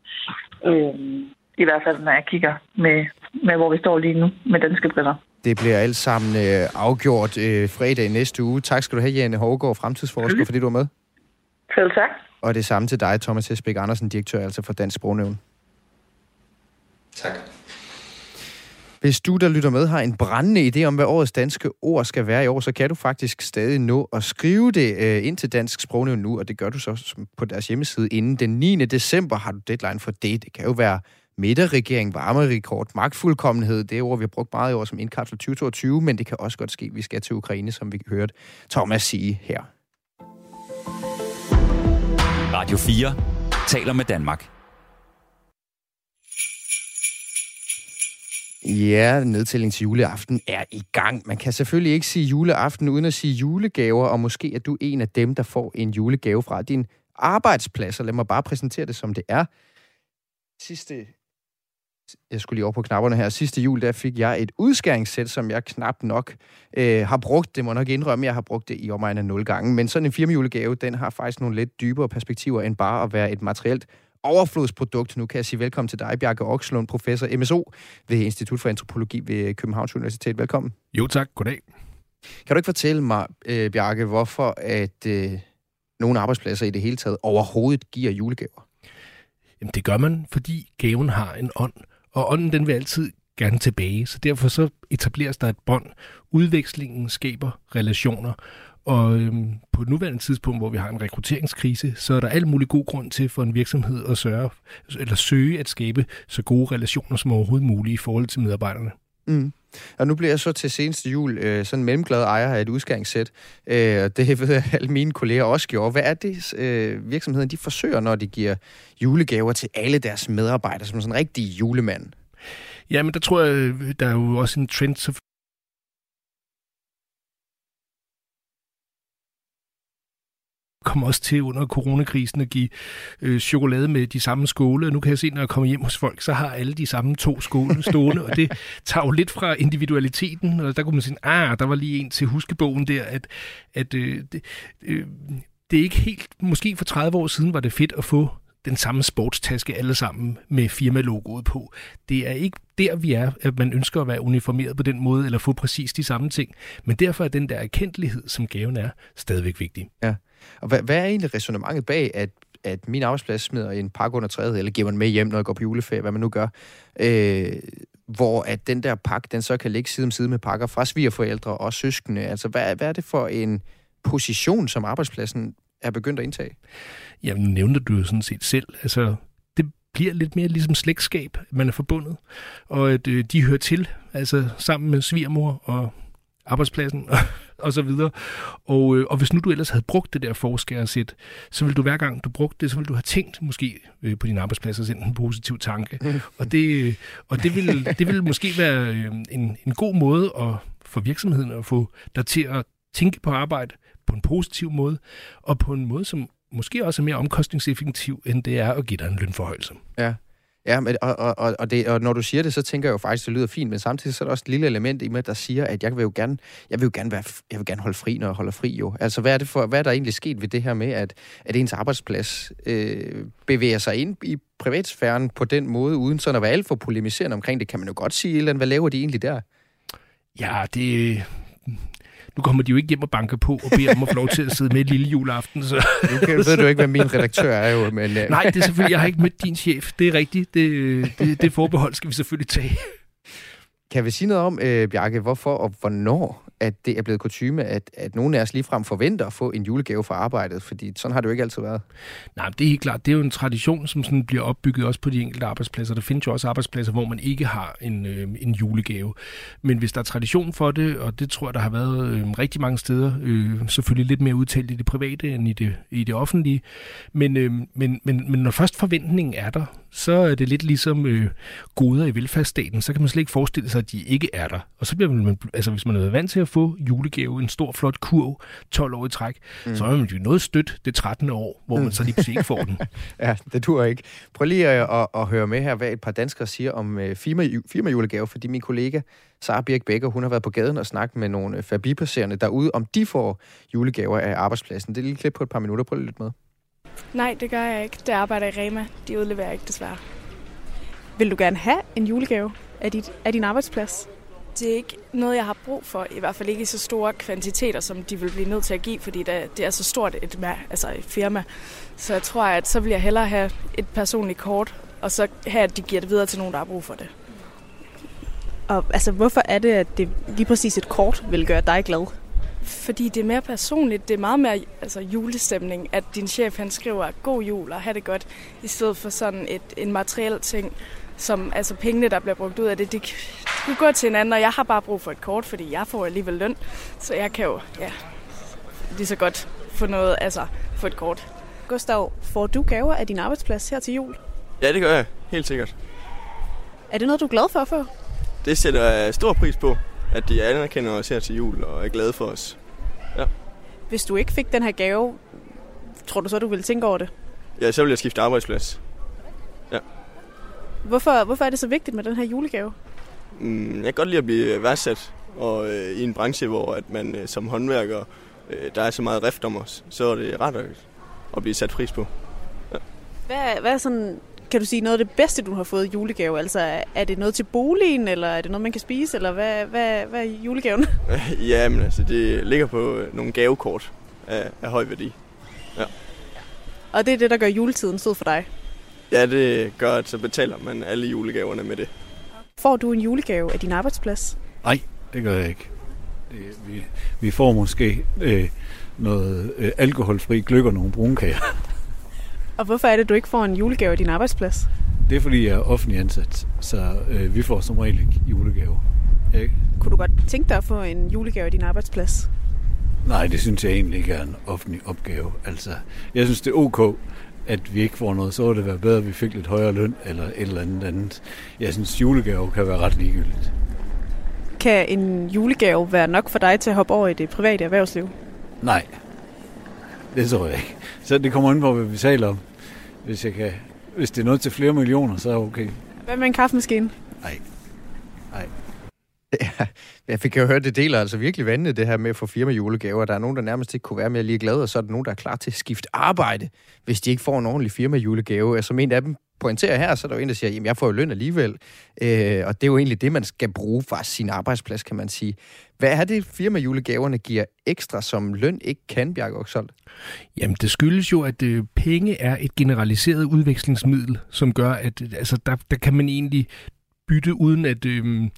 Øhm, i hvert fald, når jeg kigger med, med, hvor vi står lige nu med danske briller. Det bliver alt sammen øh, afgjort øh, fredag næste uge. Tak skal du have, Jane Hårgaard, fremtidsforsker, mm. fordi du var med. Selv tak. Og det samme til dig, Thomas Hesbæk Andersen, direktør altså for Dansk Sprognævn. Tak. Hvis du, der lytter med, har en brændende idé om, hvad årets danske ord skal være i år, så kan du faktisk stadig nå at skrive det øh, ind til Dansk Sprognævn nu, og det gør du så på deres hjemmeside inden den 9. december har du deadline for det. Det kan jo være midterregering, varmerekord, magtfuldkommenhed, det er ord, vi har brugt meget i år som indkapsel 2022, men det kan også godt ske, at vi skal til Ukraine, som vi hørte Thomas sige her. Radio 4 taler med Danmark. Ja, nedtælling til juleaften er i gang. Man kan selvfølgelig ikke sige juleaften uden at sige julegaver, og måske er du en af dem, der får en julegave fra din arbejdsplads. Og lad mig bare præsentere det, som det er. Sidste jeg skulle lige over på knapperne her. Sidste jul, der fik jeg et udskæringssæt, som jeg knap nok øh, har brugt. Det må nok indrømme, jeg har brugt det i omegn af 0 gange. Men sådan en firmajulegave, den har faktisk nogle lidt dybere perspektiver end bare at være et materielt overflodsprodukt. Nu kan jeg sige velkommen til dig, Bjarke Okslund, professor MSO ved Institut for Antropologi ved Københavns Universitet. Velkommen. Jo tak, goddag. Kan du ikke fortælle mig, øh, Bjarke, hvorfor at øh, nogle arbejdspladser i det hele taget overhovedet giver julegaver? Jamen det gør man, fordi gaven har en ånd, og ånden den vil altid gerne tilbage. Så derfor så etableres der et bånd. Udvekslingen skaber relationer, og øhm, på et nuværende tidspunkt, hvor vi har en rekrutteringskrise, så er der alt mulig god grund til for en virksomhed at sørge, eller søge at skabe så gode relationer som overhovedet muligt i forhold til medarbejderne. Mm. Og nu bliver jeg så til seneste jul øh, sådan en mellemglad ejer af et udskæringssæt. Øh, det ved jeg, alle mine kolleger også gjorde. Hvad er det, øh, virksomheden de forsøger, når de giver julegaver til alle deres medarbejdere, som sådan en rigtig julemand? Jamen, der tror jeg, øh, der er jo også en trend, kom også til under coronakrisen at give øh, chokolade med de samme skåle. Og nu kan jeg se, når jeg kommer hjem hos folk, så har alle de samme to skåle stående, og det tager jo lidt fra individualiteten. Og der kunne man sige, ah, der var lige en til huskebogen der, at, at øh, det, øh, det er ikke helt... Måske for 30 år siden var det fedt at få den samme sportstaske alle sammen med firmalogoet på. Det er ikke der, vi er, at man ønsker at være uniformeret på den måde, eller få præcis de samme ting. Men derfor er den der erkendelighed, som gaven er, stadigvæk vigtig. Ja. Og hvad, hvad er egentlig resonemanget bag, at, at min arbejdsplads smider en pakke under træet, eller giver man med hjem, når jeg går på juleferie, hvad man nu gør, øh, hvor at den der pakke, den så kan ligge side om side med pakker fra svigerforældre og søskende. Altså, hvad, hvad er det for en position, som arbejdspladsen er begyndt at indtage? Jamen, nævnte du jo sådan set selv. Altså, det bliver lidt mere ligesom slægtskab, man er forbundet, og at øh, de hører til, altså sammen med svigermor og arbejdspladsen og så videre. Og, øh, og hvis nu du ellers havde brugt det der forskæresæt, så vil du hver gang du brugte det, så vil du have tænkt måske øh, på din arbejdsplads og sendt en positiv tanke. Mm. Og det, og det, vil, det vil måske være øh, en, en god måde at, for virksomheden at få dig til at tænke på arbejde på en positiv måde, og på en måde, som måske også er mere omkostningseffektiv, end det er at give dig en lønforhøjelse. Ja. Ja, men, og, og, og, det, og når du siger det, så tænker jeg jo faktisk, at det lyder fint, men samtidig så er der også et lille element i mig, der siger, at jeg vil jo gerne, jeg vil jo gerne, være, jeg vil gerne holde fri, når jeg holder fri jo. Altså, hvad er, det for, hvad er der egentlig sket ved det her med, at, at ens arbejdsplads øh, bevæger sig ind i privatsfæren på den måde, uden sådan at være alt for polemiserende omkring det, kan man jo godt sige, eller hvad laver de egentlig der? Ja, det, nu kommer de jo ikke hjem og banker på og beder om at få lov til at sidde med lille juleaften. Så. Nu kan, ved du ikke, hvad min redaktør er jo. Men, uh... Nej, det er selvfølgelig, jeg har ikke mødt din chef. Det er rigtigt. Det, det, det forbehold skal vi selvfølgelig tage. Kan vi sige noget om, uh, Bjarke, hvorfor og hvornår at det er blevet kutume, at, at nogen af os ligefrem forventer at få en julegave fra arbejdet, fordi sådan har det jo ikke altid været. Nej, det er helt klart. Det er jo en tradition, som sådan bliver opbygget også på de enkelte arbejdspladser. Der findes jo også arbejdspladser, hvor man ikke har en, øh, en julegave. Men hvis der er tradition for det, og det tror jeg, der har været øh, rigtig mange steder, øh, selvfølgelig lidt mere udtalt i det private end i det, i det offentlige, men, øh, men, men, men når først forventningen er der, så er det lidt ligesom øh, goder i velfærdsstaten. Så kan man slet ikke forestille sig, at de ikke er der. Og så bliver man, altså hvis man er vant til at få julegave, en stor flot kurv, 12 år i træk, mm. så er man jo noget stødt det 13. år, hvor man så lige pludselig ikke får den. ja, det dur ikke. Prøv lige at, at, at høre med her, hvad et par danskere siger om uh, firma, firma julegave, fordi min kollega Sara Birk Becker, hun har været på gaden og snakket med nogle øh, forbipasserende derude, om de får julegaver af arbejdspladsen. Det er lige klip på et par minutter. Prøv lidt med. Nej, det gør jeg ikke. Det arbejder i Rema. De udleverer ikke, desværre. Vil du gerne have en julegave af, dit, af din arbejdsplads? Det er ikke noget, jeg har brug for. I hvert fald ikke i så store kvantiteter, som de vil blive nødt til at give, fordi det er så stort et, altså et firma. Så jeg tror, at så vil jeg hellere have et personligt kort, og så have, at de giver det videre til nogen, der har brug for det. Og altså, hvorfor er det, at det lige præcis et kort vil gøre dig glad? Fordi det er mere personligt. Det er meget mere altså, julestemning, at din chef han skriver god jul og have det godt, i stedet for sådan et, en materiel ting, som altså pengene, der bliver brugt ud af det, det, kan gå til hinanden, og jeg har bare brug for et kort, fordi jeg får alligevel løn, så jeg kan jo ja, lige så godt få noget, altså få et kort. Gustav, får du gaver af din arbejdsplads her til jul? Ja, det gør jeg. Helt sikkert. Er det noget, du er glad for at få? Det sætter jeg stor pris på, at de anerkender os her til jul og er glade for os. Ja. Hvis du ikke fik den her gave, tror du så, du ville tænke over det? Ja, så vil jeg skifte arbejdsplads. Ja. Hvorfor, hvorfor er det så vigtigt med den her julegave? Mm, jeg kan godt lide at blive værdsat, og øh, i en branche, hvor at man øh, som håndværker, øh, der er så meget rift om os, så er det ret at, at blive sat pris på. Ja. Hvad, hvad er sådan, kan du sige, noget af det bedste, du har fået i julegave? Altså, er det noget til boligen, eller er det noget, man kan spise, eller hvad, hvad, hvad er julegaven? ja, men altså, det ligger på nogle gavekort af, af høj værdi. Ja. Og det er det, der gør juletiden sød for dig? Ja, det gør, at så betaler man alle julegaverne med det. Får du en julegave af din arbejdsplads? Nej, det gør jeg ikke. Vi, vi får måske øh, noget øh, alkoholfri gløk og nogle brunkager. Og hvorfor er det, du ikke får en julegave af din arbejdsplads? Det er, fordi jeg er offentlig ansat, så øh, vi får som regel ikke julegaver. Ikke? Kunne du godt tænke dig at få en julegave af din arbejdsplads? Nej, det synes jeg egentlig ikke er en offentlig opgave. Altså, jeg synes, det er ok, at vi ikke får noget, så ville det være bedre, at vi fik lidt højere løn eller et eller andet andet. Jeg synes, julegave kan være ret ligegyldigt. Kan en julegave være nok for dig til at hoppe over i det private erhvervsliv? Nej, det tror jeg ikke. Så det kommer ind på, hvad vi taler om. Hvis, jeg kan, hvis det er noget til flere millioner, så er okay. Hvad med en kaffemaskine? Nej. Nej. Ja, jeg fik jo hørt, det deler altså virkelig vandene, det her med at få firma julegaver. Der er nogen, der nærmest ikke kunne være mere lige glade, og så er der nogen, der er klar til at skifte arbejde, hvis de ikke får en ordentlig firma julegave. Altså, som en af dem pointerer her, så er der jo en, der siger, jamen jeg får jo løn alligevel. Øh, og det er jo egentlig det, man skal bruge fra sin arbejdsplads, kan man sige. Hvad er det, firma julegaverne giver ekstra, som løn ikke kan, Bjarke Oksholt? Jamen, det skyldes jo, at øh, penge er et generaliseret udvekslingsmiddel, som gør, at øh, altså, der, der kan man egentlig bytte, uden at, øh,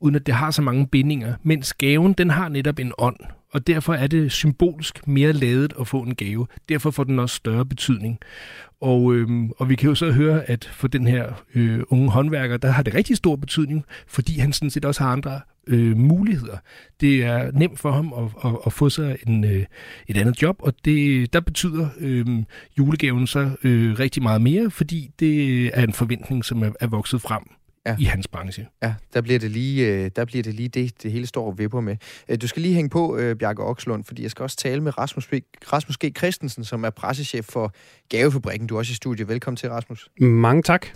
uden at det har så mange bindinger. Mens gaven, den har netop en ånd, og derfor er det symbolsk mere ladet at få en gave. Derfor får den også større betydning. Og, øh, og vi kan jo så høre, at for den her øh, unge håndværker, der har det rigtig stor betydning, fordi han sådan set også har andre øh, muligheder. Det er nemt for ham at, at, at få sig en, øh, et andet job, og det, der betyder øh, julegaven så øh, rigtig meget mere, fordi det er en forventning, som er, er vokset frem ja. i hans branche. Ja, der bliver det lige, øh, der bliver det, lige det, det hele står og vipper med. Øh, du skal lige hænge på, øh, Bjarke Okslund, fordi jeg skal også tale med Rasmus. Rasmus G. Christensen, som er pressechef for Gavefabrikken. Du er også i studiet. Velkommen til, Rasmus. Mange tak.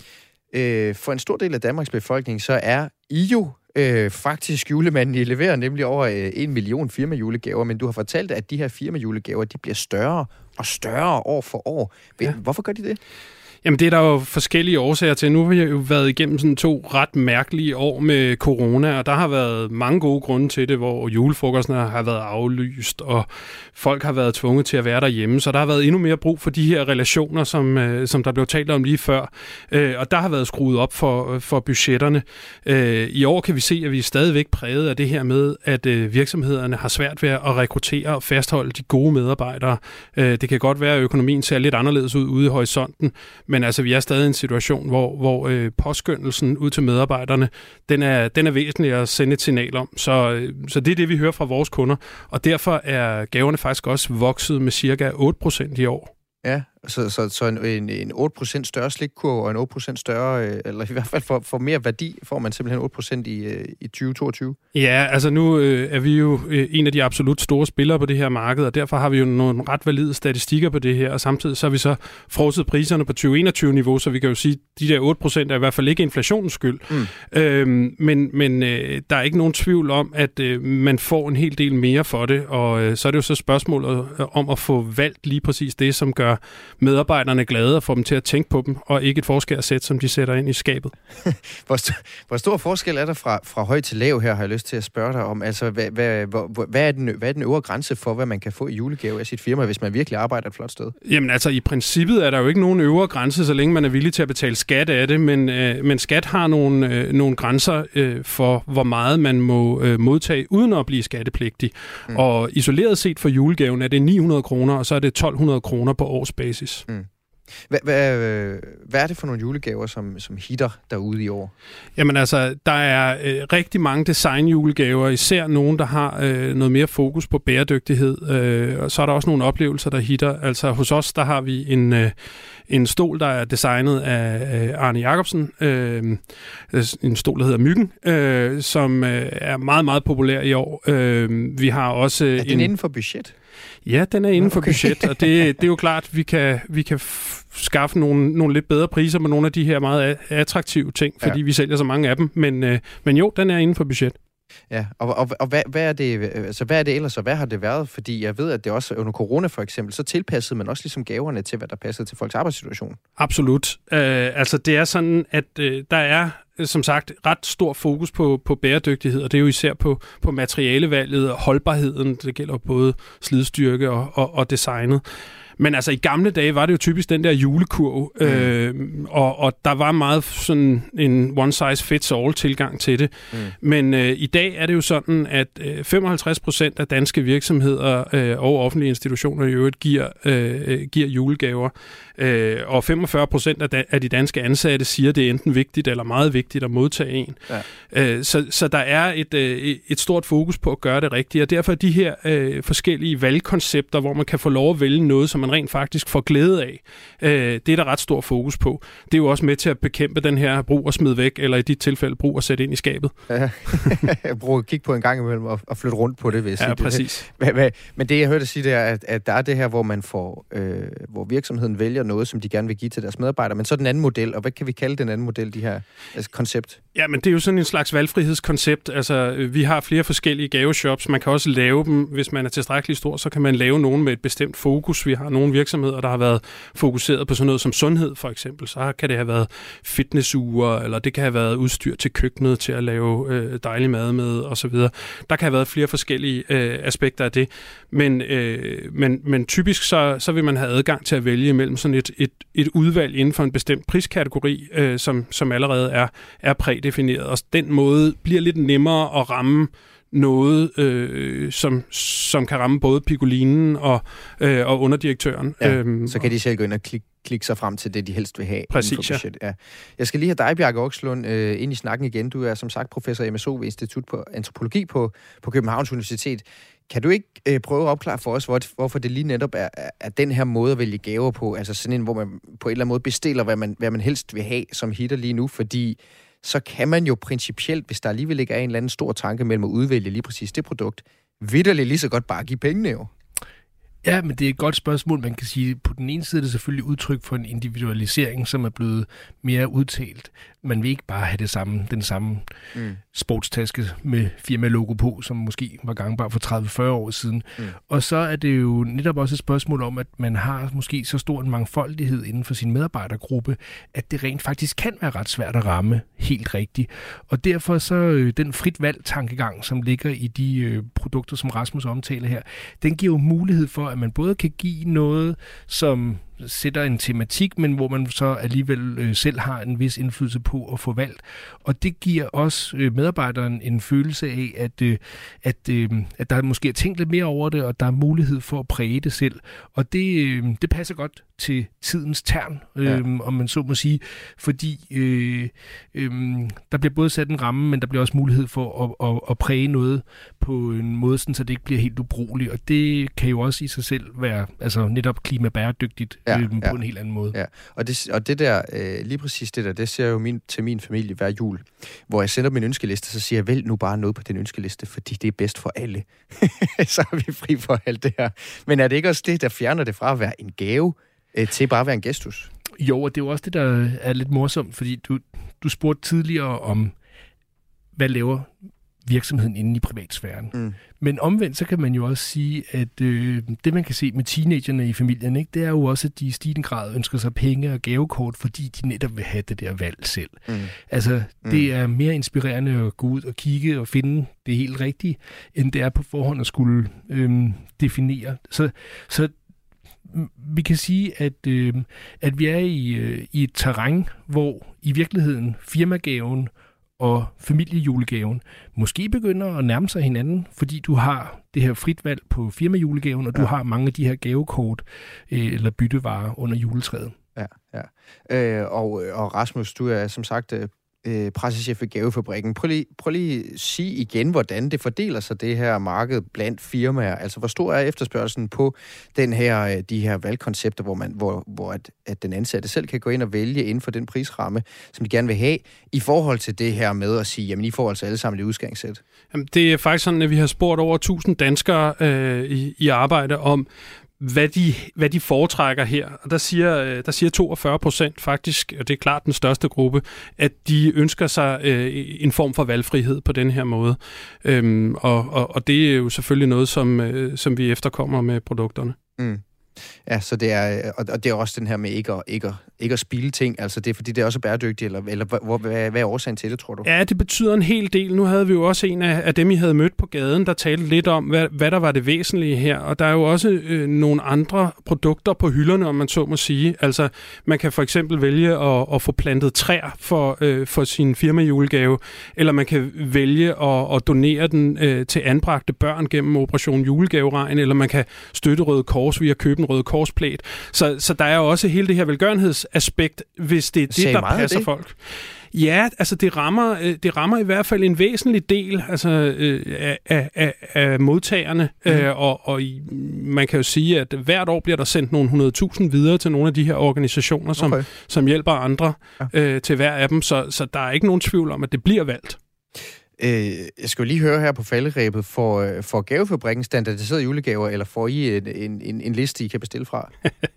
For en stor del af Danmarks befolkning, så er I jo øh, faktisk julemanden. I leverer nemlig over øh, en million firmajulegaver, men du har fortalt, at de her firmajulegaver, de bliver større og større år for år. Ja. Hvorfor gør de det? Jamen det er der jo forskellige årsager til. Nu har vi jo været igennem sådan to ret mærkelige år med corona, og der har været mange gode grunde til det, hvor julefrokosterne har været aflyst, og folk har været tvunget til at være derhjemme, så der har været endnu mere brug for de her relationer, som, øh, som der blev talt om lige før. Øh, og der har været skruet op for, øh, for budgetterne. Øh, I år kan vi se, at vi er stadigvæk præget af det her med, at øh, virksomhederne har svært ved at rekruttere og fastholde de gode medarbejdere. Øh, det kan godt være, at økonomien ser lidt anderledes ud ude i horisonten, men altså vi er stadig i en situation, hvor, hvor øh, påskyndelsen ud til medarbejderne, den er, den er væsentlig at sende et signal om. Så, øh, så det er det, vi hører fra vores kunder, og derfor er gaverne faktisk også vokset med cirka 8% i år. Ja, så, så, så en, en 8% større slikkurve og en 8% større, øh, eller i hvert fald for, for mere værdi, får man simpelthen 8% i, øh, i 2022? Ja, altså nu øh, er vi jo øh, en af de absolut store spillere på det her marked, og derfor har vi jo nogle ret valide statistikker på det her, og samtidig så har vi så frosset priserne på 2021-niveau, så vi kan jo sige, at de der 8% er i hvert fald ikke inflationens skyld. Mm. Øhm, men men øh, der er ikke nogen tvivl om, at øh, man får en hel del mere for det, og øh, så er det jo så spørgsmålet om at få valgt lige præcis det, som gør medarbejderne glade og få dem til at tænke på dem, og ikke et forskærsæt, som de sætter ind i skabet. hvor, st- hvor stor forskel er der fra, fra høj til lav her, har jeg lyst til at spørge dig om. Altså, hvad, hvad, hvad, hvad, er, den, hvad er den øvre grænse for, hvad man kan få i julegave af sit firma, hvis man virkelig arbejder et flot sted? Jamen altså, i princippet er der jo ikke nogen øvre grænse, så længe man er villig til at betale skat af det, men, øh, men skat har nogle, øh, nogle grænser øh, for, hvor meget man må øh, modtage, uden at blive skattepligtig. Mm. Og isoleret set for julegaven er det 900 kroner, og så er det 1200 kroner på årsbasis. Mm. Hvad, hvad, hvad er det for nogle julegaver, som, som hitter derude i år? Jamen altså, der er øh, rigtig mange designjulegaver, især nogen, der har øh, noget mere fokus på bæredygtighed. Øh, og så er der også nogle oplevelser, der hitter. Altså hos os, der har vi en, øh, en stol, der er designet af øh, Arne Jacobsen. Øh, en stol, der hedder Myggen, øh, som øh, er meget, meget populær i år. Øh, vi har også... Er den en, inden for budget? Ja, den er inden for okay. budget, og det, det er jo klart, at vi kan, vi kan skaffe nogle, nogle lidt bedre priser på nogle af de her meget attraktive ting, fordi ja. vi sælger så mange af dem. Men, øh, men jo, den er inden for budget. Ja, og, og, og hvad, hvad, er det, altså, hvad er det ellers, og hvad har det været? Fordi jeg ved, at det også under corona for eksempel, så tilpassede man også ligesom gaverne til, hvad der passede til folks arbejdssituation. Absolut. Øh, altså det er sådan, at øh, der er som sagt ret stor fokus på, på bæredygtighed, og det er jo især på, på materialevalget og holdbarheden. Det gælder både slidstyrke og, og, og designet. Men altså i gamle dage var det jo typisk den der julekurv, mm. øh, og, og der var meget sådan en one size fits all tilgang til det. Mm. Men øh, i dag er det jo sådan, at øh, 55 procent af danske virksomheder øh, og offentlige institutioner i øvrigt giver, øh, giver julegaver. Øh, og 45 procent af, da, af de danske ansatte siger, det er enten vigtigt eller meget vigtigt at modtage en. Ja. Øh, så, så der er et, øh, et stort fokus på at gøre det rigtigt, og derfor er de her øh, forskellige valgkoncepter, hvor man kan få lov at vælge noget, som man rent faktisk får glæde af, øh, det er der ret stor fokus på. Det er jo også med til at bekæmpe den her brug og smid væk, eller i dit tilfælde brug og sætte ind i skabet. Ja, brug at kigge på en gang imellem og, og flytte rundt på det, hvis Ja, præcis. Det. Men det, jeg hørte sige, det er, at, at der er det her, hvor man får, øh, hvor virksomheden vælger noget, som de gerne vil give til deres medarbejdere, men så den anden model, og hvad kan vi kalde den anden model, de her altså, koncept? Ja, men det er jo sådan en slags valgfrihedskoncept. Altså, øh, vi har flere forskellige gaveshops. Man kan også lave dem, hvis man er tilstrækkeligt stor, så kan man lave nogen med et bestemt fokus. Vi har nogle virksomheder, der har været fokuseret på sådan noget som sundhed, for eksempel. Så kan det have været fitnessure, eller det kan have været udstyr til køkkenet, til at lave øh, dejlig mad med, osv. Der kan have været flere forskellige øh, aspekter af det. Men, øh, men, men typisk så, så vil man have adgang til at vælge mellem sådan et, et, et udvalg inden for en bestemt priskategori, øh, som, som allerede er, er prædefineret. Og den måde bliver lidt nemmere at ramme noget, øh, som, som kan ramme både Pigolinen og, øh, og underdirektøren. Ja, øhm, så kan de selv gå ind og klikke klikke sig frem til det, de helst vil have. Præcis, ja. ja. Jeg skal lige have dig, Bjarke Okslund, øh, ind i snakken igen. Du er som sagt professor MSO ved Institut på Antropologi på, på Københavns Universitet. Kan du ikke øh, prøve at opklare for os, hvor, hvorfor det lige netop er, er den her måde at vælge gaver på, altså sådan en, hvor man på en eller anden måde bestiller, hvad man, hvad man helst vil have som hitter lige nu, fordi så kan man jo principielt, hvis der alligevel ikke er en eller anden stor tanke mellem at udvælge lige præcis det produkt, vidderligt lige så godt bare give pengene jo. Ja, men det er et godt spørgsmål. Man kan sige, på den ene side er det selvfølgelig udtryk for en individualisering, som er blevet mere udtalt. Man vil ikke bare have det samme, den samme mm. sportstaske med firma-logo på, som måske var gangbar for 30-40 år siden. Mm. Og så er det jo netop også et spørgsmål om, at man har måske så stor en mangfoldighed inden for sin medarbejdergruppe, at det rent faktisk kan være ret svært at ramme helt rigtigt. Og derfor så øh, den frit valg tankegang, som ligger i de øh, produkter, som Rasmus omtaler her, den giver jo mulighed for, at man både kan give noget, som sætter en tematik, men hvor man så alligevel øh, selv har en vis indflydelse på at få valgt. Og det giver også øh, medarbejderen en følelse af, at, øh, at, øh, at der måske er tænkt lidt mere over det, og der er mulighed for at præge det selv. Og det, øh, det passer godt til tidens tern, øh, ja. om man så må sige, fordi øh, øh, der bliver både sat en ramme, men der bliver også mulighed for at, at, at præge noget på en måde, sådan, så det ikke bliver helt ubrugeligt. Og det kan jo også i sig selv være altså netop klimabæredygtigt ja, øh, på ja. en helt anden måde. Ja. Og, det, og det der, øh, lige præcis det der, det ser jeg jo min, til min familie hver jul, hvor jeg sender min ønskeliste, så siger jeg, vælg nu bare noget på den ønskeliste, fordi det er bedst for alle. så er vi fri for alt det her. Men er det ikke også det, der fjerner det fra at være en gave, øh, til bare at være en gestus? Jo, og det er jo også det, der er lidt morsomt, fordi du, du spurgte tidligere om, hvad laver virksomheden inde i privatsfæren. Mm. Men omvendt, så kan man jo også sige, at øh, det, man kan se med teenagerne i familien, ikke, det er jo også, at de i stigende grad ønsker sig penge og gavekort, fordi de netop vil have det der valg selv. Mm. Altså, mm. det er mere inspirerende at gå ud og kigge og finde det helt rigtige, end det er på forhånd at skulle øh, definere. Så, så vi kan sige, at, øh, at vi er i, øh, i et terræn, hvor i virkeligheden firmagaven og familiejulegaven måske begynder at nærme sig hinanden, fordi du har det her frit valg på firmajulegaven, og ja. du har mange af de her gavekort øh, eller byttevarer under juletræet. Ja, ja. Øh, og, og Rasmus, du er som sagt øh, pressechef ved Gavefabrikken. Prøv lige, prøv lige at sige igen, hvordan det fordeler sig, det her marked blandt firmaer. Altså, hvor stor er efterspørgselen på den her, øh, de her valgkoncepter, hvor, man, hvor, hvor at, at den ansatte selv kan gå ind og vælge inden for den prisramme, som de gerne vil have, i forhold til det her med at sige, jamen, I får altså alle sammen det udgangssæt? Jamen, det er faktisk sådan, at vi har spurgt over 1000 danskere øh, i, i arbejde om, hvad de, hvad de foretrækker her. Og der siger, øh, der siger 42 procent faktisk, og det er klart den største gruppe, at de ønsker sig øh, en form for valgfrihed på den her måde. Øhm, og, og, og det er jo selvfølgelig noget, som, øh, som vi efterkommer med produkterne. Mm. Ja, så det er, øh, og det er også den her med ikke at, ikke at, ikke at spille ting, altså det er fordi, det er også bæredygtigt, eller, eller hvad, hvad, hvad er årsagen til det, tror du? Ja, det betyder en hel del. Nu havde vi jo også en af, af dem, I havde mødt på gaden, der talte lidt om, hvad, hvad der var det væsentlige her, og der er jo også øh, nogle andre produkter på hylderne, om man så må sige. Altså, man kan for eksempel vælge at, at få plantet træer for, øh, for sin firmajulegave, eller man kan vælge at, at donere den øh, til anbragte børn gennem Operation Julegaveregn, eller man kan støtte Røde Kors via at købe Røde Kors-plæt. Så, så der er jo også hele det her velgørenhedsaspekt, hvis det er det, der passer det? folk. Ja, altså det rammer, øh, det rammer i hvert fald en væsentlig del altså, øh, af, af, af modtagerne, mm. øh, og, og man kan jo sige, at hvert år bliver der sendt nogle 100.000 videre til nogle af de her organisationer, som, okay. som hjælper andre ja. øh, til hver af dem, så, så der er ikke nogen tvivl om, at det bliver valgt. Øh, jeg skal jo lige høre her på falderæbet, for, øh, for gavefabrikken standardiserede julegaver, eller får I en, en, en liste, I kan bestille fra?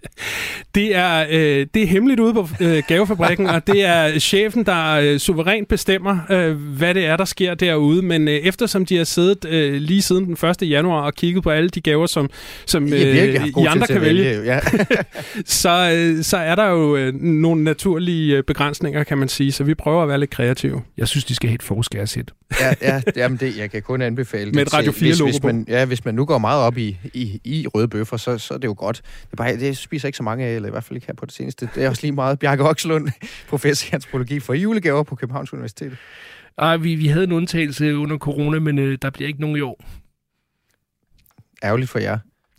det, er, øh, det er hemmeligt ude på øh, gavefabrikken, og det er chefen, der øh, suverænt bestemmer, øh, hvad det er, der sker derude. Men øh, eftersom de har siddet øh, lige siden den 1. januar og kigget på alle de gaver, som, som øh, I andre kan vælge, vælge ja. så, øh, så er der jo øh, nogle naturlige øh, begrænsninger, kan man sige. Så vi prøver at være lidt kreative. Jeg synes, de skal have et forskærshit ja, ja jamen det, jeg kan kun anbefale Med et Radio 4 hvis, hvis man, Ja, hvis man nu går meget op i, i, i røde bøffer, så, så er det jo godt. Det, er bare, det spiser ikke så mange af, eller i hvert fald ikke her på det seneste. Det er også lige meget Bjarke Okslund, professor i antropologi for julegaver på Københavns Universitet. Ej, vi, vi havde en undtagelse under corona, men øh, der bliver ikke nogen i år. Ærgerligt for jer.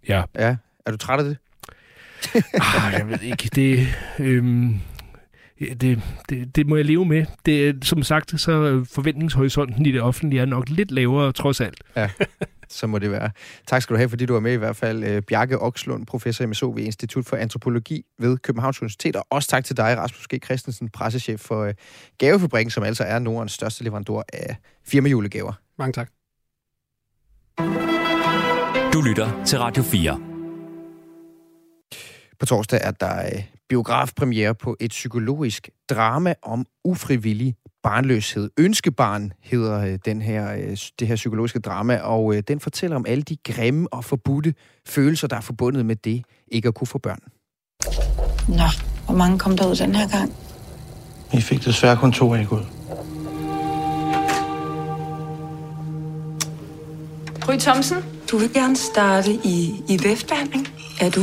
Ja. Ja. Er du træt af det? ah, jeg ved ikke. Det, øhm, det, det, det må jeg leve med. Det, som sagt, så forventningshorisonten i det offentlige er nok lidt lavere, trods alt. Ja, så må det være. Tak skal du have, fordi du var med i hvert fald. Øh, Bjarke Okslund, professor i MSO ved Institut for Antropologi ved Københavns Universitet. Og også tak til dig, Rasmus G. Christensen, pressechef for øh, Gavefabrikken, som altså er Nordens største leverandør af firmajulegaver. Mange tak. Du lytter til Radio 4. På torsdag er der øh, biografpremiere på et psykologisk drama om ufrivillig barnløshed. Ønskebarn hedder øh, den her, øh, det her psykologiske drama, og øh, den fortæller om alle de grimme og forbudte følelser, der er forbundet med det ikke at kunne få børn. Nå, hvor mange kom der ud den her gang? Vi fik desværre kun to æg ud. Gry Thomsen, du vil gerne starte i, i væftbehandling. Er du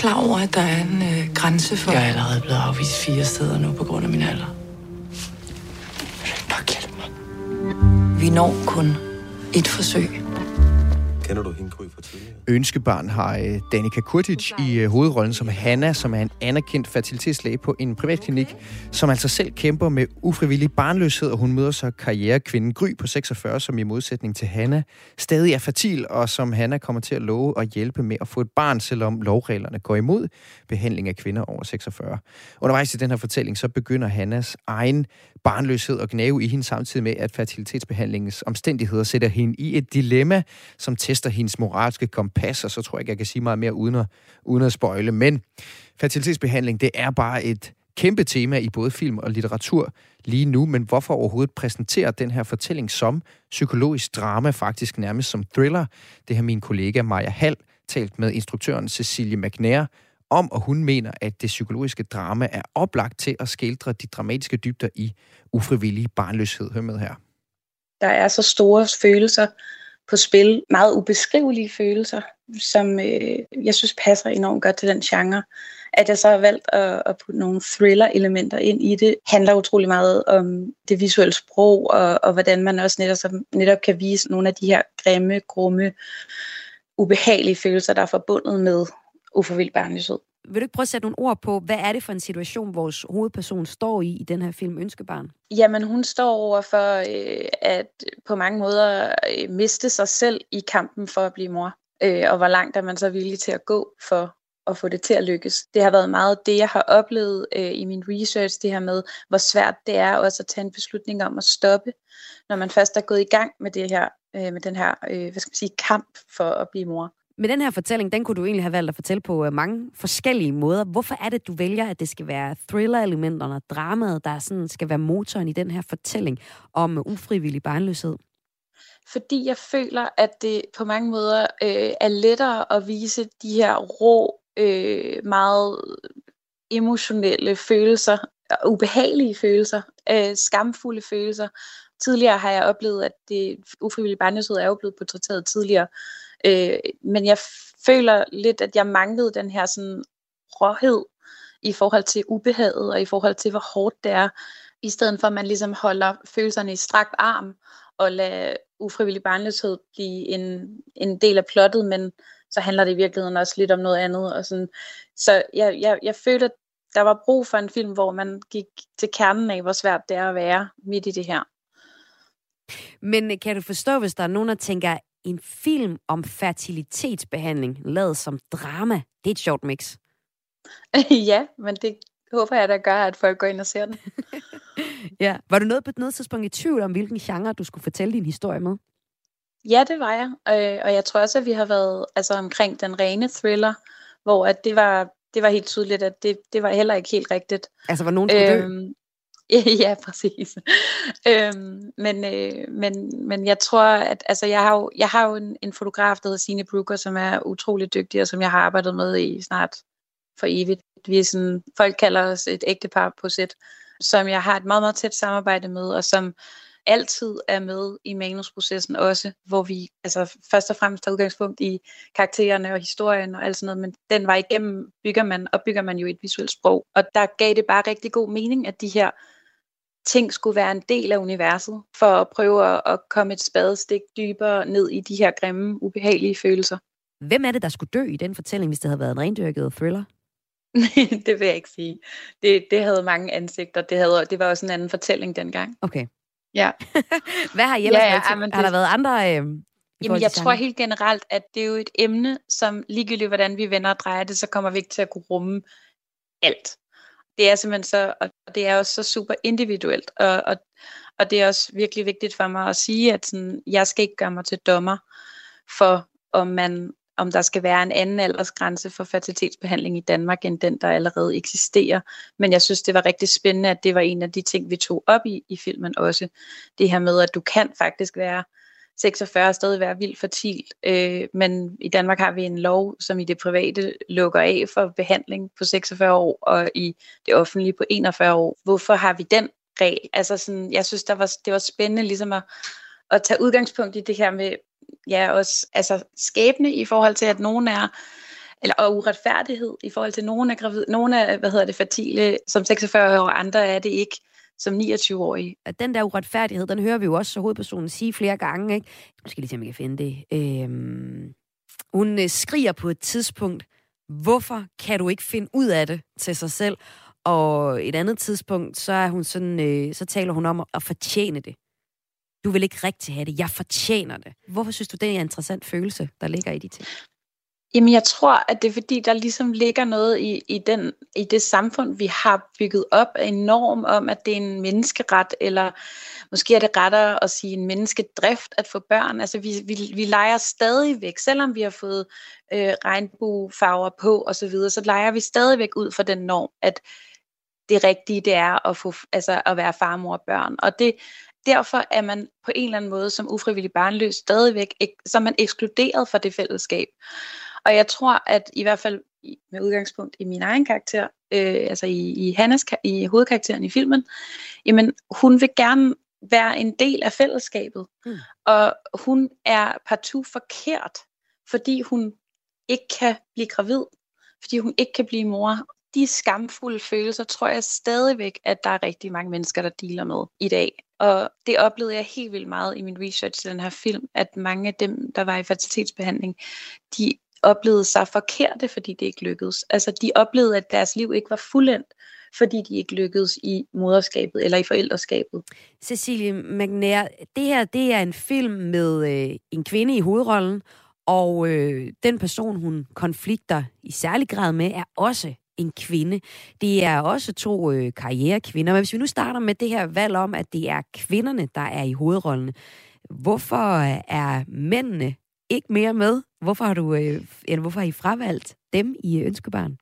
klar over, at der er en øh, grænse for... Jeg er allerede blevet afvist fire steder nu på grund af min alder. Vi når kun et forsøg. Kender du hende, Gry, fra tidligere? Ønskebarn har øh, Danica Kurtic i øh, hovedrollen som Hanna, som er en anerkendt fertilitetslæge på en privatklinik, som altså selv kæmper med ufrivillig barnløshed, og hun møder så karrierekvinden Gry på 46, som i modsætning til Hanna stadig er fertil, og som Hanna kommer til at love at hjælpe med at få et barn, selvom lovreglerne går imod behandling af kvinder over 46. Undervejs i den her fortælling, så begynder Hannas egen barnløshed og gnave i hende samtidig med, at fertilitetsbehandlingens omstændigheder sætter hende i et dilemma, som tester hendes moralske kompas, og så tror jeg ikke, jeg kan sige meget mere uden at, uden at spøjle. Men fertilitetsbehandling, det er bare et kæmpe tema i både film og litteratur lige nu, men hvorfor overhovedet præsentere den her fortælling som psykologisk drama, faktisk nærmest som thriller? Det har min kollega Maja Hall talt med instruktøren Cecilie McNair om, og hun mener, at det psykologiske drama er oplagt til at skildre de dramatiske dybder i ufrivillig barnløshed. Hør med her. Der er så store følelser på spil, meget ubeskrivelige følelser, som øh, jeg synes passer enormt godt til den genre. At jeg så har valgt at, at putte nogle thriller-elementer ind i det, handler utrolig meget om det visuelle sprog, og, og hvordan man også netop, netop kan vise nogle af de her grimme, grumme, ubehagelige følelser, der er forbundet med uforvildt barnløshed. Vil du ikke prøve at sætte nogle ord på, hvad er det for en situation, vores hovedperson står i i den her film Ønskebarn? Jamen, hun står over for øh, at på mange måder øh, miste sig selv i kampen for at blive mor. Øh, og hvor langt er man så villig til at gå for at få det til at lykkes. Det har været meget det, jeg har oplevet øh, i min research, det her med, hvor svært det er også at tage en beslutning om at stoppe, når man først er gået i gang med det her, øh, med den her, øh, hvad skal man sige, kamp for at blive mor. Med den her fortælling, den kunne du egentlig have valgt at fortælle på øh, mange forskellige måder. Hvorfor er det, du vælger, at det skal være thriller-elementerne og dramaet, der sådan skal være motoren i den her fortælling om øh, ufrivillig barnløshed? Fordi jeg føler, at det på mange måder øh, er lettere at vise de her rå, øh, meget emotionelle følelser, ubehagelige følelser, øh, skamfulde følelser. Tidligere har jeg oplevet, at det ufrivillige barnløshed er jo blevet portrætteret tidligere Øh, men jeg føler lidt, at jeg manglede den her sådan råhed i forhold til ubehaget og i forhold til, hvor hårdt det er, i stedet for at man ligesom holder følelserne i strakt arm og lader ufrivillig barnløshed blive en, en del af plottet, men så handler det i virkeligheden også lidt om noget andet. Og sådan. Så jeg, jeg, jeg følte, at der var brug for en film, hvor man gik til kernen af, hvor svært det er at være midt i det her. Men kan du forstå, hvis der er nogen, der tænker, en film om fertilitetsbehandling, lavet som drama. Det er et sjovt mix. ja, men det håber jeg, der gør, at folk går ind og ser den. ja. Var du noget på noget tidspunkt i tvivl om, hvilken genre du skulle fortælle din historie med? Ja, det var jeg. Og jeg tror også, at vi har været altså, omkring den rene thriller, hvor at det var det var helt tydeligt, at det, det var heller ikke helt rigtigt. Altså, var nogen skulle øhm, dø? ja, præcis. øhm, men, øh, men, men jeg tror, at altså, jeg har jo, jeg har jo en, en fotograf, der hedder Signe Brooker, som er utrolig dygtig, og som jeg har arbejdet med i snart for evigt. Vi er sådan, folk kalder os et ægtepar på sæt, som jeg har et meget, meget tæt samarbejde med, og som altid er med i manusprocessen også, hvor vi altså først og fremmest tager udgangspunkt i karaktererne og historien og alt sådan noget, men den vej igennem bygger man, og bygger man jo et visuelt sprog. Og der gav det bare rigtig god mening, at de her ting skulle være en del af universet, for at prøve at komme et spadestik dybere ned i de her grimme, ubehagelige følelser. Hvem er det, der skulle dø i den fortælling, hvis det havde været en rendyrket thriller? det vil jeg ikke sige. Det, det havde mange ansigter. Det, havde, det var også en anden fortælling dengang. Okay. Ja. Hvad har I ellers ja, ja, været Har der været andre... Øh, Jamen, jeg tror helt generelt, at det er jo et emne, som ligegyldigt hvordan vi vender og drejer det, så kommer vi ikke til at kunne rumme alt det er simpelthen så, og det er også så super individuelt, og, og, og det er også virkelig vigtigt for mig at sige, at sådan, jeg skal ikke gøre mig til dommer for, om man, om der skal være en anden aldersgrænse for fertilitetsbehandling i Danmark, end den, der allerede eksisterer. Men jeg synes, det var rigtig spændende, at det var en af de ting, vi tog op i, i filmen også. Det her med, at du kan faktisk være 46 stadig være vildt fertilt, Øh, men i Danmark har vi en lov, som i det private lukker af for behandling på 46 år, og i det offentlige på 41 år. Hvorfor har vi den regel? Altså sådan, jeg synes, der var, det var spændende ligesom at, at tage udgangspunkt i det her med, ja, også altså skæbne i forhold til, at nogen er eller og uretfærdighed i forhold til nogen er gravid, nogen er, hvad hedder det, fertile som 46 år, andre er det ikke som 29-årig. At den der uretfærdighed, den hører vi jo også hovedpersonen sige flere gange. Ikke? Nu skal lige se, om jeg kan finde det. Øhm, hun øh, skriger på et tidspunkt, hvorfor kan du ikke finde ud af det til sig selv? Og et andet tidspunkt, så er hun sådan, øh, så taler hun om at fortjene det. Du vil ikke rigtig have det. Jeg fortjener det. Hvorfor synes du, det er en interessant følelse, der ligger i de ting? Jamen, jeg tror, at det er fordi, der ligesom ligger noget i, i, den, i det samfund, vi har bygget op, en norm om, at det er en menneskeret, eller måske er det rettere at sige en menneskedrift at få børn. Altså, vi, vi, vi leger stadigvæk, selvom vi har fået øh, regnbuefarver på osv., så, videre, så leger vi stadigvæk ud fra den norm, at det rigtige, det er at, få, altså, at være farmor og børn. Og det, derfor er man på en eller anden måde som ufrivillig barnløs stadigvæk, så er man ekskluderet fra det fællesskab. Og jeg tror, at i hvert fald med udgangspunkt i min egen karakter, øh, altså i, i Hannes, i hovedkarakteren i filmen, jamen hun vil gerne være en del af fællesskabet. Mm. Og hun er partout forkert, fordi hun ikke kan blive gravid, fordi hun ikke kan blive mor. De skamfulde følelser tror jeg stadigvæk, at der er rigtig mange mennesker, der dealer med i dag. Og det oplevede jeg helt vildt meget i min research til den her film, at mange af dem, der var i fertilitetsbehandling, de oplevede sig forkerte, fordi det ikke lykkedes. Altså de oplevede, at deres liv ikke var fuldendt, fordi de ikke lykkedes i moderskabet eller i forældreskabet. Cecilie McNair, det her det er en film med øh, en kvinde i hovedrollen, og øh, den person, hun konflikter i særlig grad med, er også en kvinde. Det er også to øh, karrierekvinder. Men hvis vi nu starter med det her valg om, at det er kvinderne, der er i hovedrollen, hvorfor er mændene ikke mere med? Hvorfor har du, øh, eller hvorfor har I fravalgt dem i øh, Ønskebarn?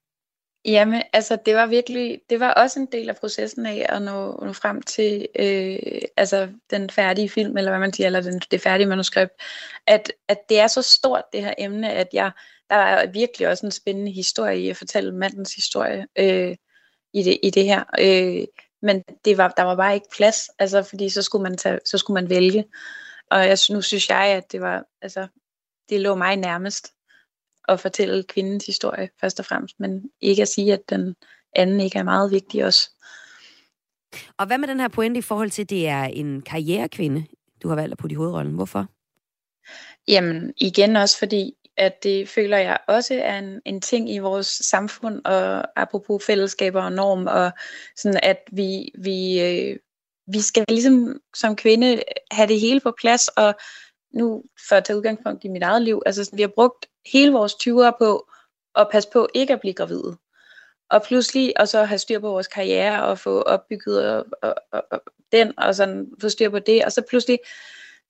Jamen, altså det var virkelig, det var også en del af processen af at nå, nå frem til øh, altså den færdige film, eller hvad man siger, eller den, det færdige manuskript, at, at det er så stort det her emne, at jeg, der er virkelig også en spændende historie i at fortælle mandens historie øh, i, det, i det her. Øh, men det var, der var bare ikke plads, altså fordi så skulle man, tage, så skulle man vælge. Og jeg, nu synes jeg, at det var, altså, det lå mig nærmest at fortælle kvindens historie først og fremmest, men ikke at sige, at den anden ikke er meget vigtig også. Og hvad med den her pointe i forhold til, at det er en karrierekvinde, du har valgt at putte i hovedrollen? Hvorfor? Jamen, igen også fordi, at det føler jeg også er en, en ting i vores samfund, og apropos fællesskaber og norm, og sådan at vi, vi, øh, vi skal ligesom som kvinde have det hele på plads, og nu for at tage udgangspunkt i mit eget liv, altså vi har brugt hele vores 20'ere på at passe på ikke at blive gravide. Og pludselig, og så have styr på vores karriere, og få opbygget og, og, og, og den, og sådan få styr på det, og så pludselig,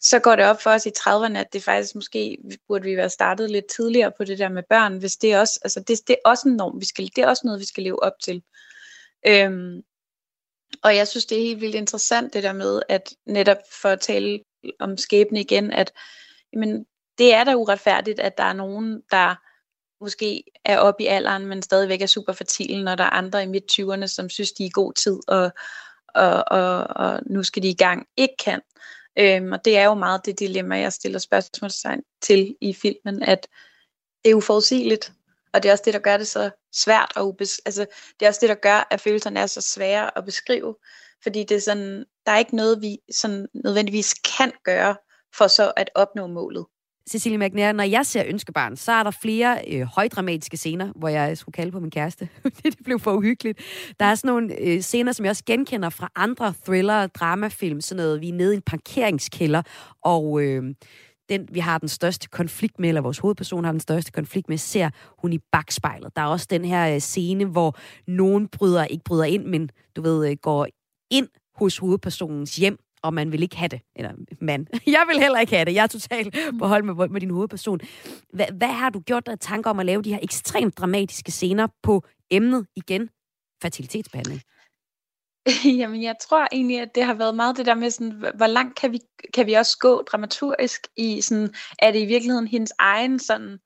så går det op for os i 30'erne, at det faktisk måske burde vi være startet lidt tidligere på det der med børn, hvis det er også, altså det, det er også en norm, vi skal, det er også noget, vi skal leve op til. Øhm, og jeg synes, det er helt vildt interessant det der med, at netop for at tale om skæbne igen, at jamen, det er da uretfærdigt, at der er nogen, der måske er oppe i alderen, men stadigvæk er super fertile, når der er andre i midt-20'erne, som synes, de er i god tid, og, og, og, og nu skal de i gang, ikke kan. Øhm, og det er jo meget det dilemma, jeg stiller spørgsmålstegn til i filmen, at det er uforudsigeligt, og det er også det, der gør det så svært, og ubes- altså, det er også det, der gør, at følelserne er så svære at beskrive, fordi det er sådan, der er ikke noget, vi sådan nødvendigvis kan gøre for så at opnå målet. Cecilie McNair, når jeg ser Ønskebarn, så er der flere øh, højdramatiske scener, hvor jeg skulle kalde på min kæreste. det blev for uhyggeligt. Der er sådan nogle øh, scener, som jeg også genkender fra andre thriller dramafilm. Sådan noget, vi er nede i en parkeringskælder, og øh, den, vi har den største konflikt med, eller vores hovedperson har den største konflikt med, ser hun i bagspejlet. Der er også den her øh, scene, hvor nogen bryder, ikke bryder ind, men du ved, øh, går ind hos hovedpersonens hjem, og man vil ikke have det. Eller mand. Jeg vil heller ikke have det. Jeg er totalt på hold med, med din hovedperson. Hvad, hvad har du gjort dig tanker om at lave de her ekstremt dramatiske scener på emnet igen? Fertilitetsbehandling. Jamen, jeg tror egentlig, at det har været meget det der med, sådan, hvor langt kan vi, kan vi også gå dramaturgisk i, sådan, er det i virkeligheden hendes egen sådan,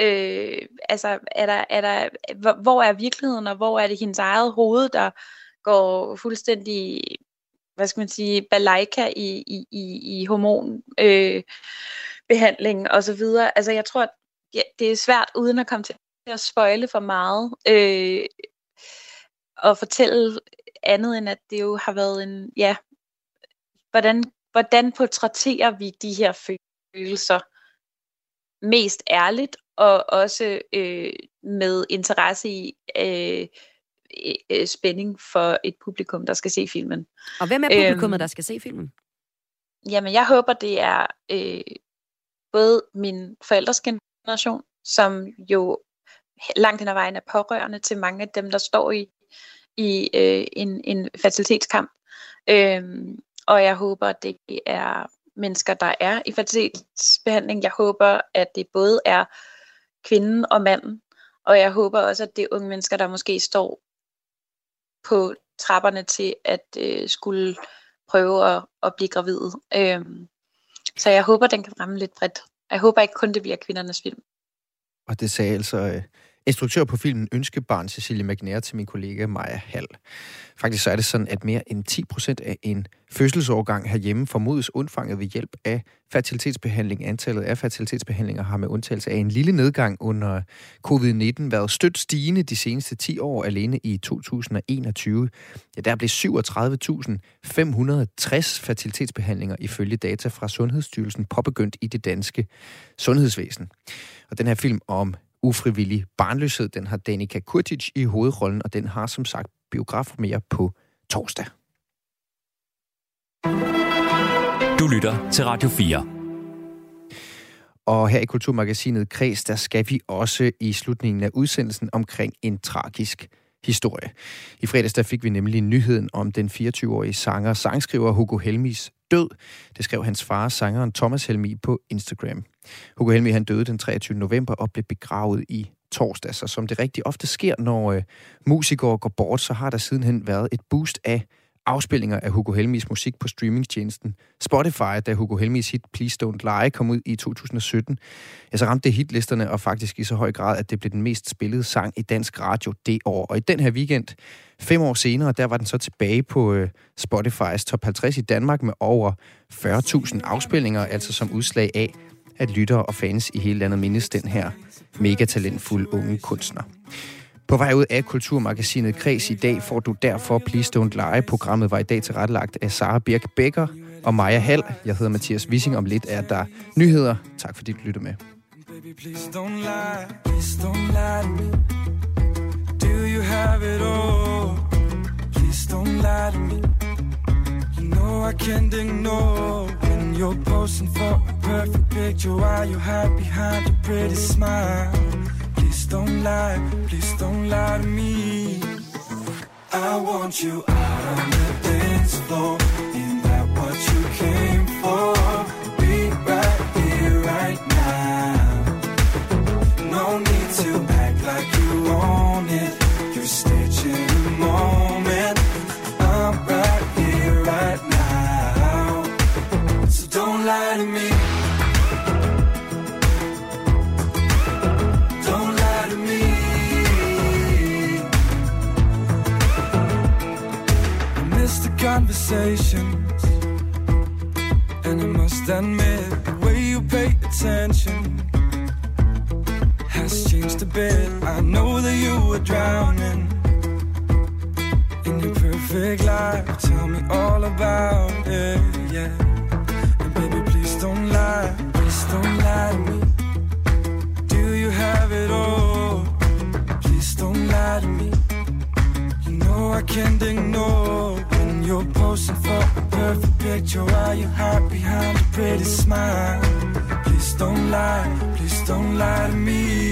øh, altså, er der, er der, hvor, hvor er virkeligheden, og hvor er det hendes eget hoved, der går fuldstændig, hvad skal man sige, balajka i, i, i, i hormon, øh, behandling og så videre. Altså, jeg tror, at det er svært, uden at komme til at spøjle for meget, øh, og fortælle andet end at det jo har været en, ja, hvordan, hvordan portrætterer vi de her følelser mest ærligt, og også øh, med interesse i øh, øh, spænding for et publikum, der skal se filmen. Og hvem er publikummet, øhm, der skal se filmen? Jamen, jeg håber, det er øh, både min forældres generation, som jo langt hen ad vejen er pårørende til mange af dem, der står i i øh, en, en fertilitetskamp. Øhm, og jeg håber, at det er mennesker, der er i fertilitetsbehandling. Jeg håber, at det både er kvinden og manden. Og jeg håber også, at det er unge mennesker, der måske står på trapperne til at øh, skulle prøve at, at blive gravid. Øhm, så jeg håber, den kan ramme lidt bredt. Jeg håber ikke kun, det bliver kvindernes film. Og det sagde altså øh, instruktør på filmen Ønskebarn Cecilie McNair til min kollega Maja Hall. Faktisk så er det sådan, at mere end 10 procent af en fødselsårgang herhjemme formodes undfanget ved hjælp af fertilitetsbehandling. Antallet af fertilitetsbehandlinger har med undtagelse af en lille nedgang under covid-19 været stødt stigende de seneste 10 år alene i 2021. Ja, der blev 37.560 fertilitetsbehandlinger ifølge data fra Sundhedsstyrelsen påbegyndt i det danske sundhedsvæsen. Og den her film om ufrivillig barnløshed. Den har Danica Kurtic i hovedrollen, og den har som sagt biograf mere på torsdag. Du lytter til Radio 4. Og her i Kulturmagasinet Kreds, der skal vi også i slutningen af udsendelsen omkring en tragisk historie. I fredags der fik vi nemlig nyheden om den 24-årige sanger sangskriver Hugo Helmis død. Det skrev hans far, sangeren Thomas Helmi, på Instagram. Hugo Helmi han døde den 23. november og blev begravet i torsdags. Så som det rigtig ofte sker, når øh, musikere går bort, så har der sidenhen været et boost af afspillinger af Hugo Helmis musik på streamingtjenesten Spotify, da Hugo Helmis hit Please Don't Lie kom ud i 2017. Ja, så ramte det hitlisterne, og faktisk i så høj grad, at det blev den mest spillede sang i dansk radio det år. Og i den her weekend, fem år senere, der var den så tilbage på øh, Spotifys top 50 i Danmark med over 40.000 afspillinger, altså som udslag af, at lyttere og fans i hele landet mindes den her mega talentfulde unge kunstner. På vej ud af Kulturmagasinet Kreds i dag får du derfor Please Don't Lie. Programmet var i dag tilrettelagt af Sara Birk Becker og Maja Hall. Jeg hedder Mathias Wissing. Om lidt er der nyheder. Tak fordi du lytter med. Baby, please don't lie, please don't lie to me. Do you have it all? Please don't lie to me. You know I can't ignore you're posing for a perfect picture while you hide behind a pretty smile. Please don't lie, please don't lie to me. I want you out on the dance floor. Ain't that what you came for? Be right here, right now. No need to act like you own it. You're staging So don't lie to me. I miss the conversations. And I must admit, the way you pay attention has changed a bit. I know that you were drowning in your perfect life. Tell me all about it, yeah. Please don't lie to me. Do you have it all? Please don't lie to me. You know I can't ignore you're posing for a perfect picture while you hide behind a pretty smile. Please don't lie, please don't lie to me.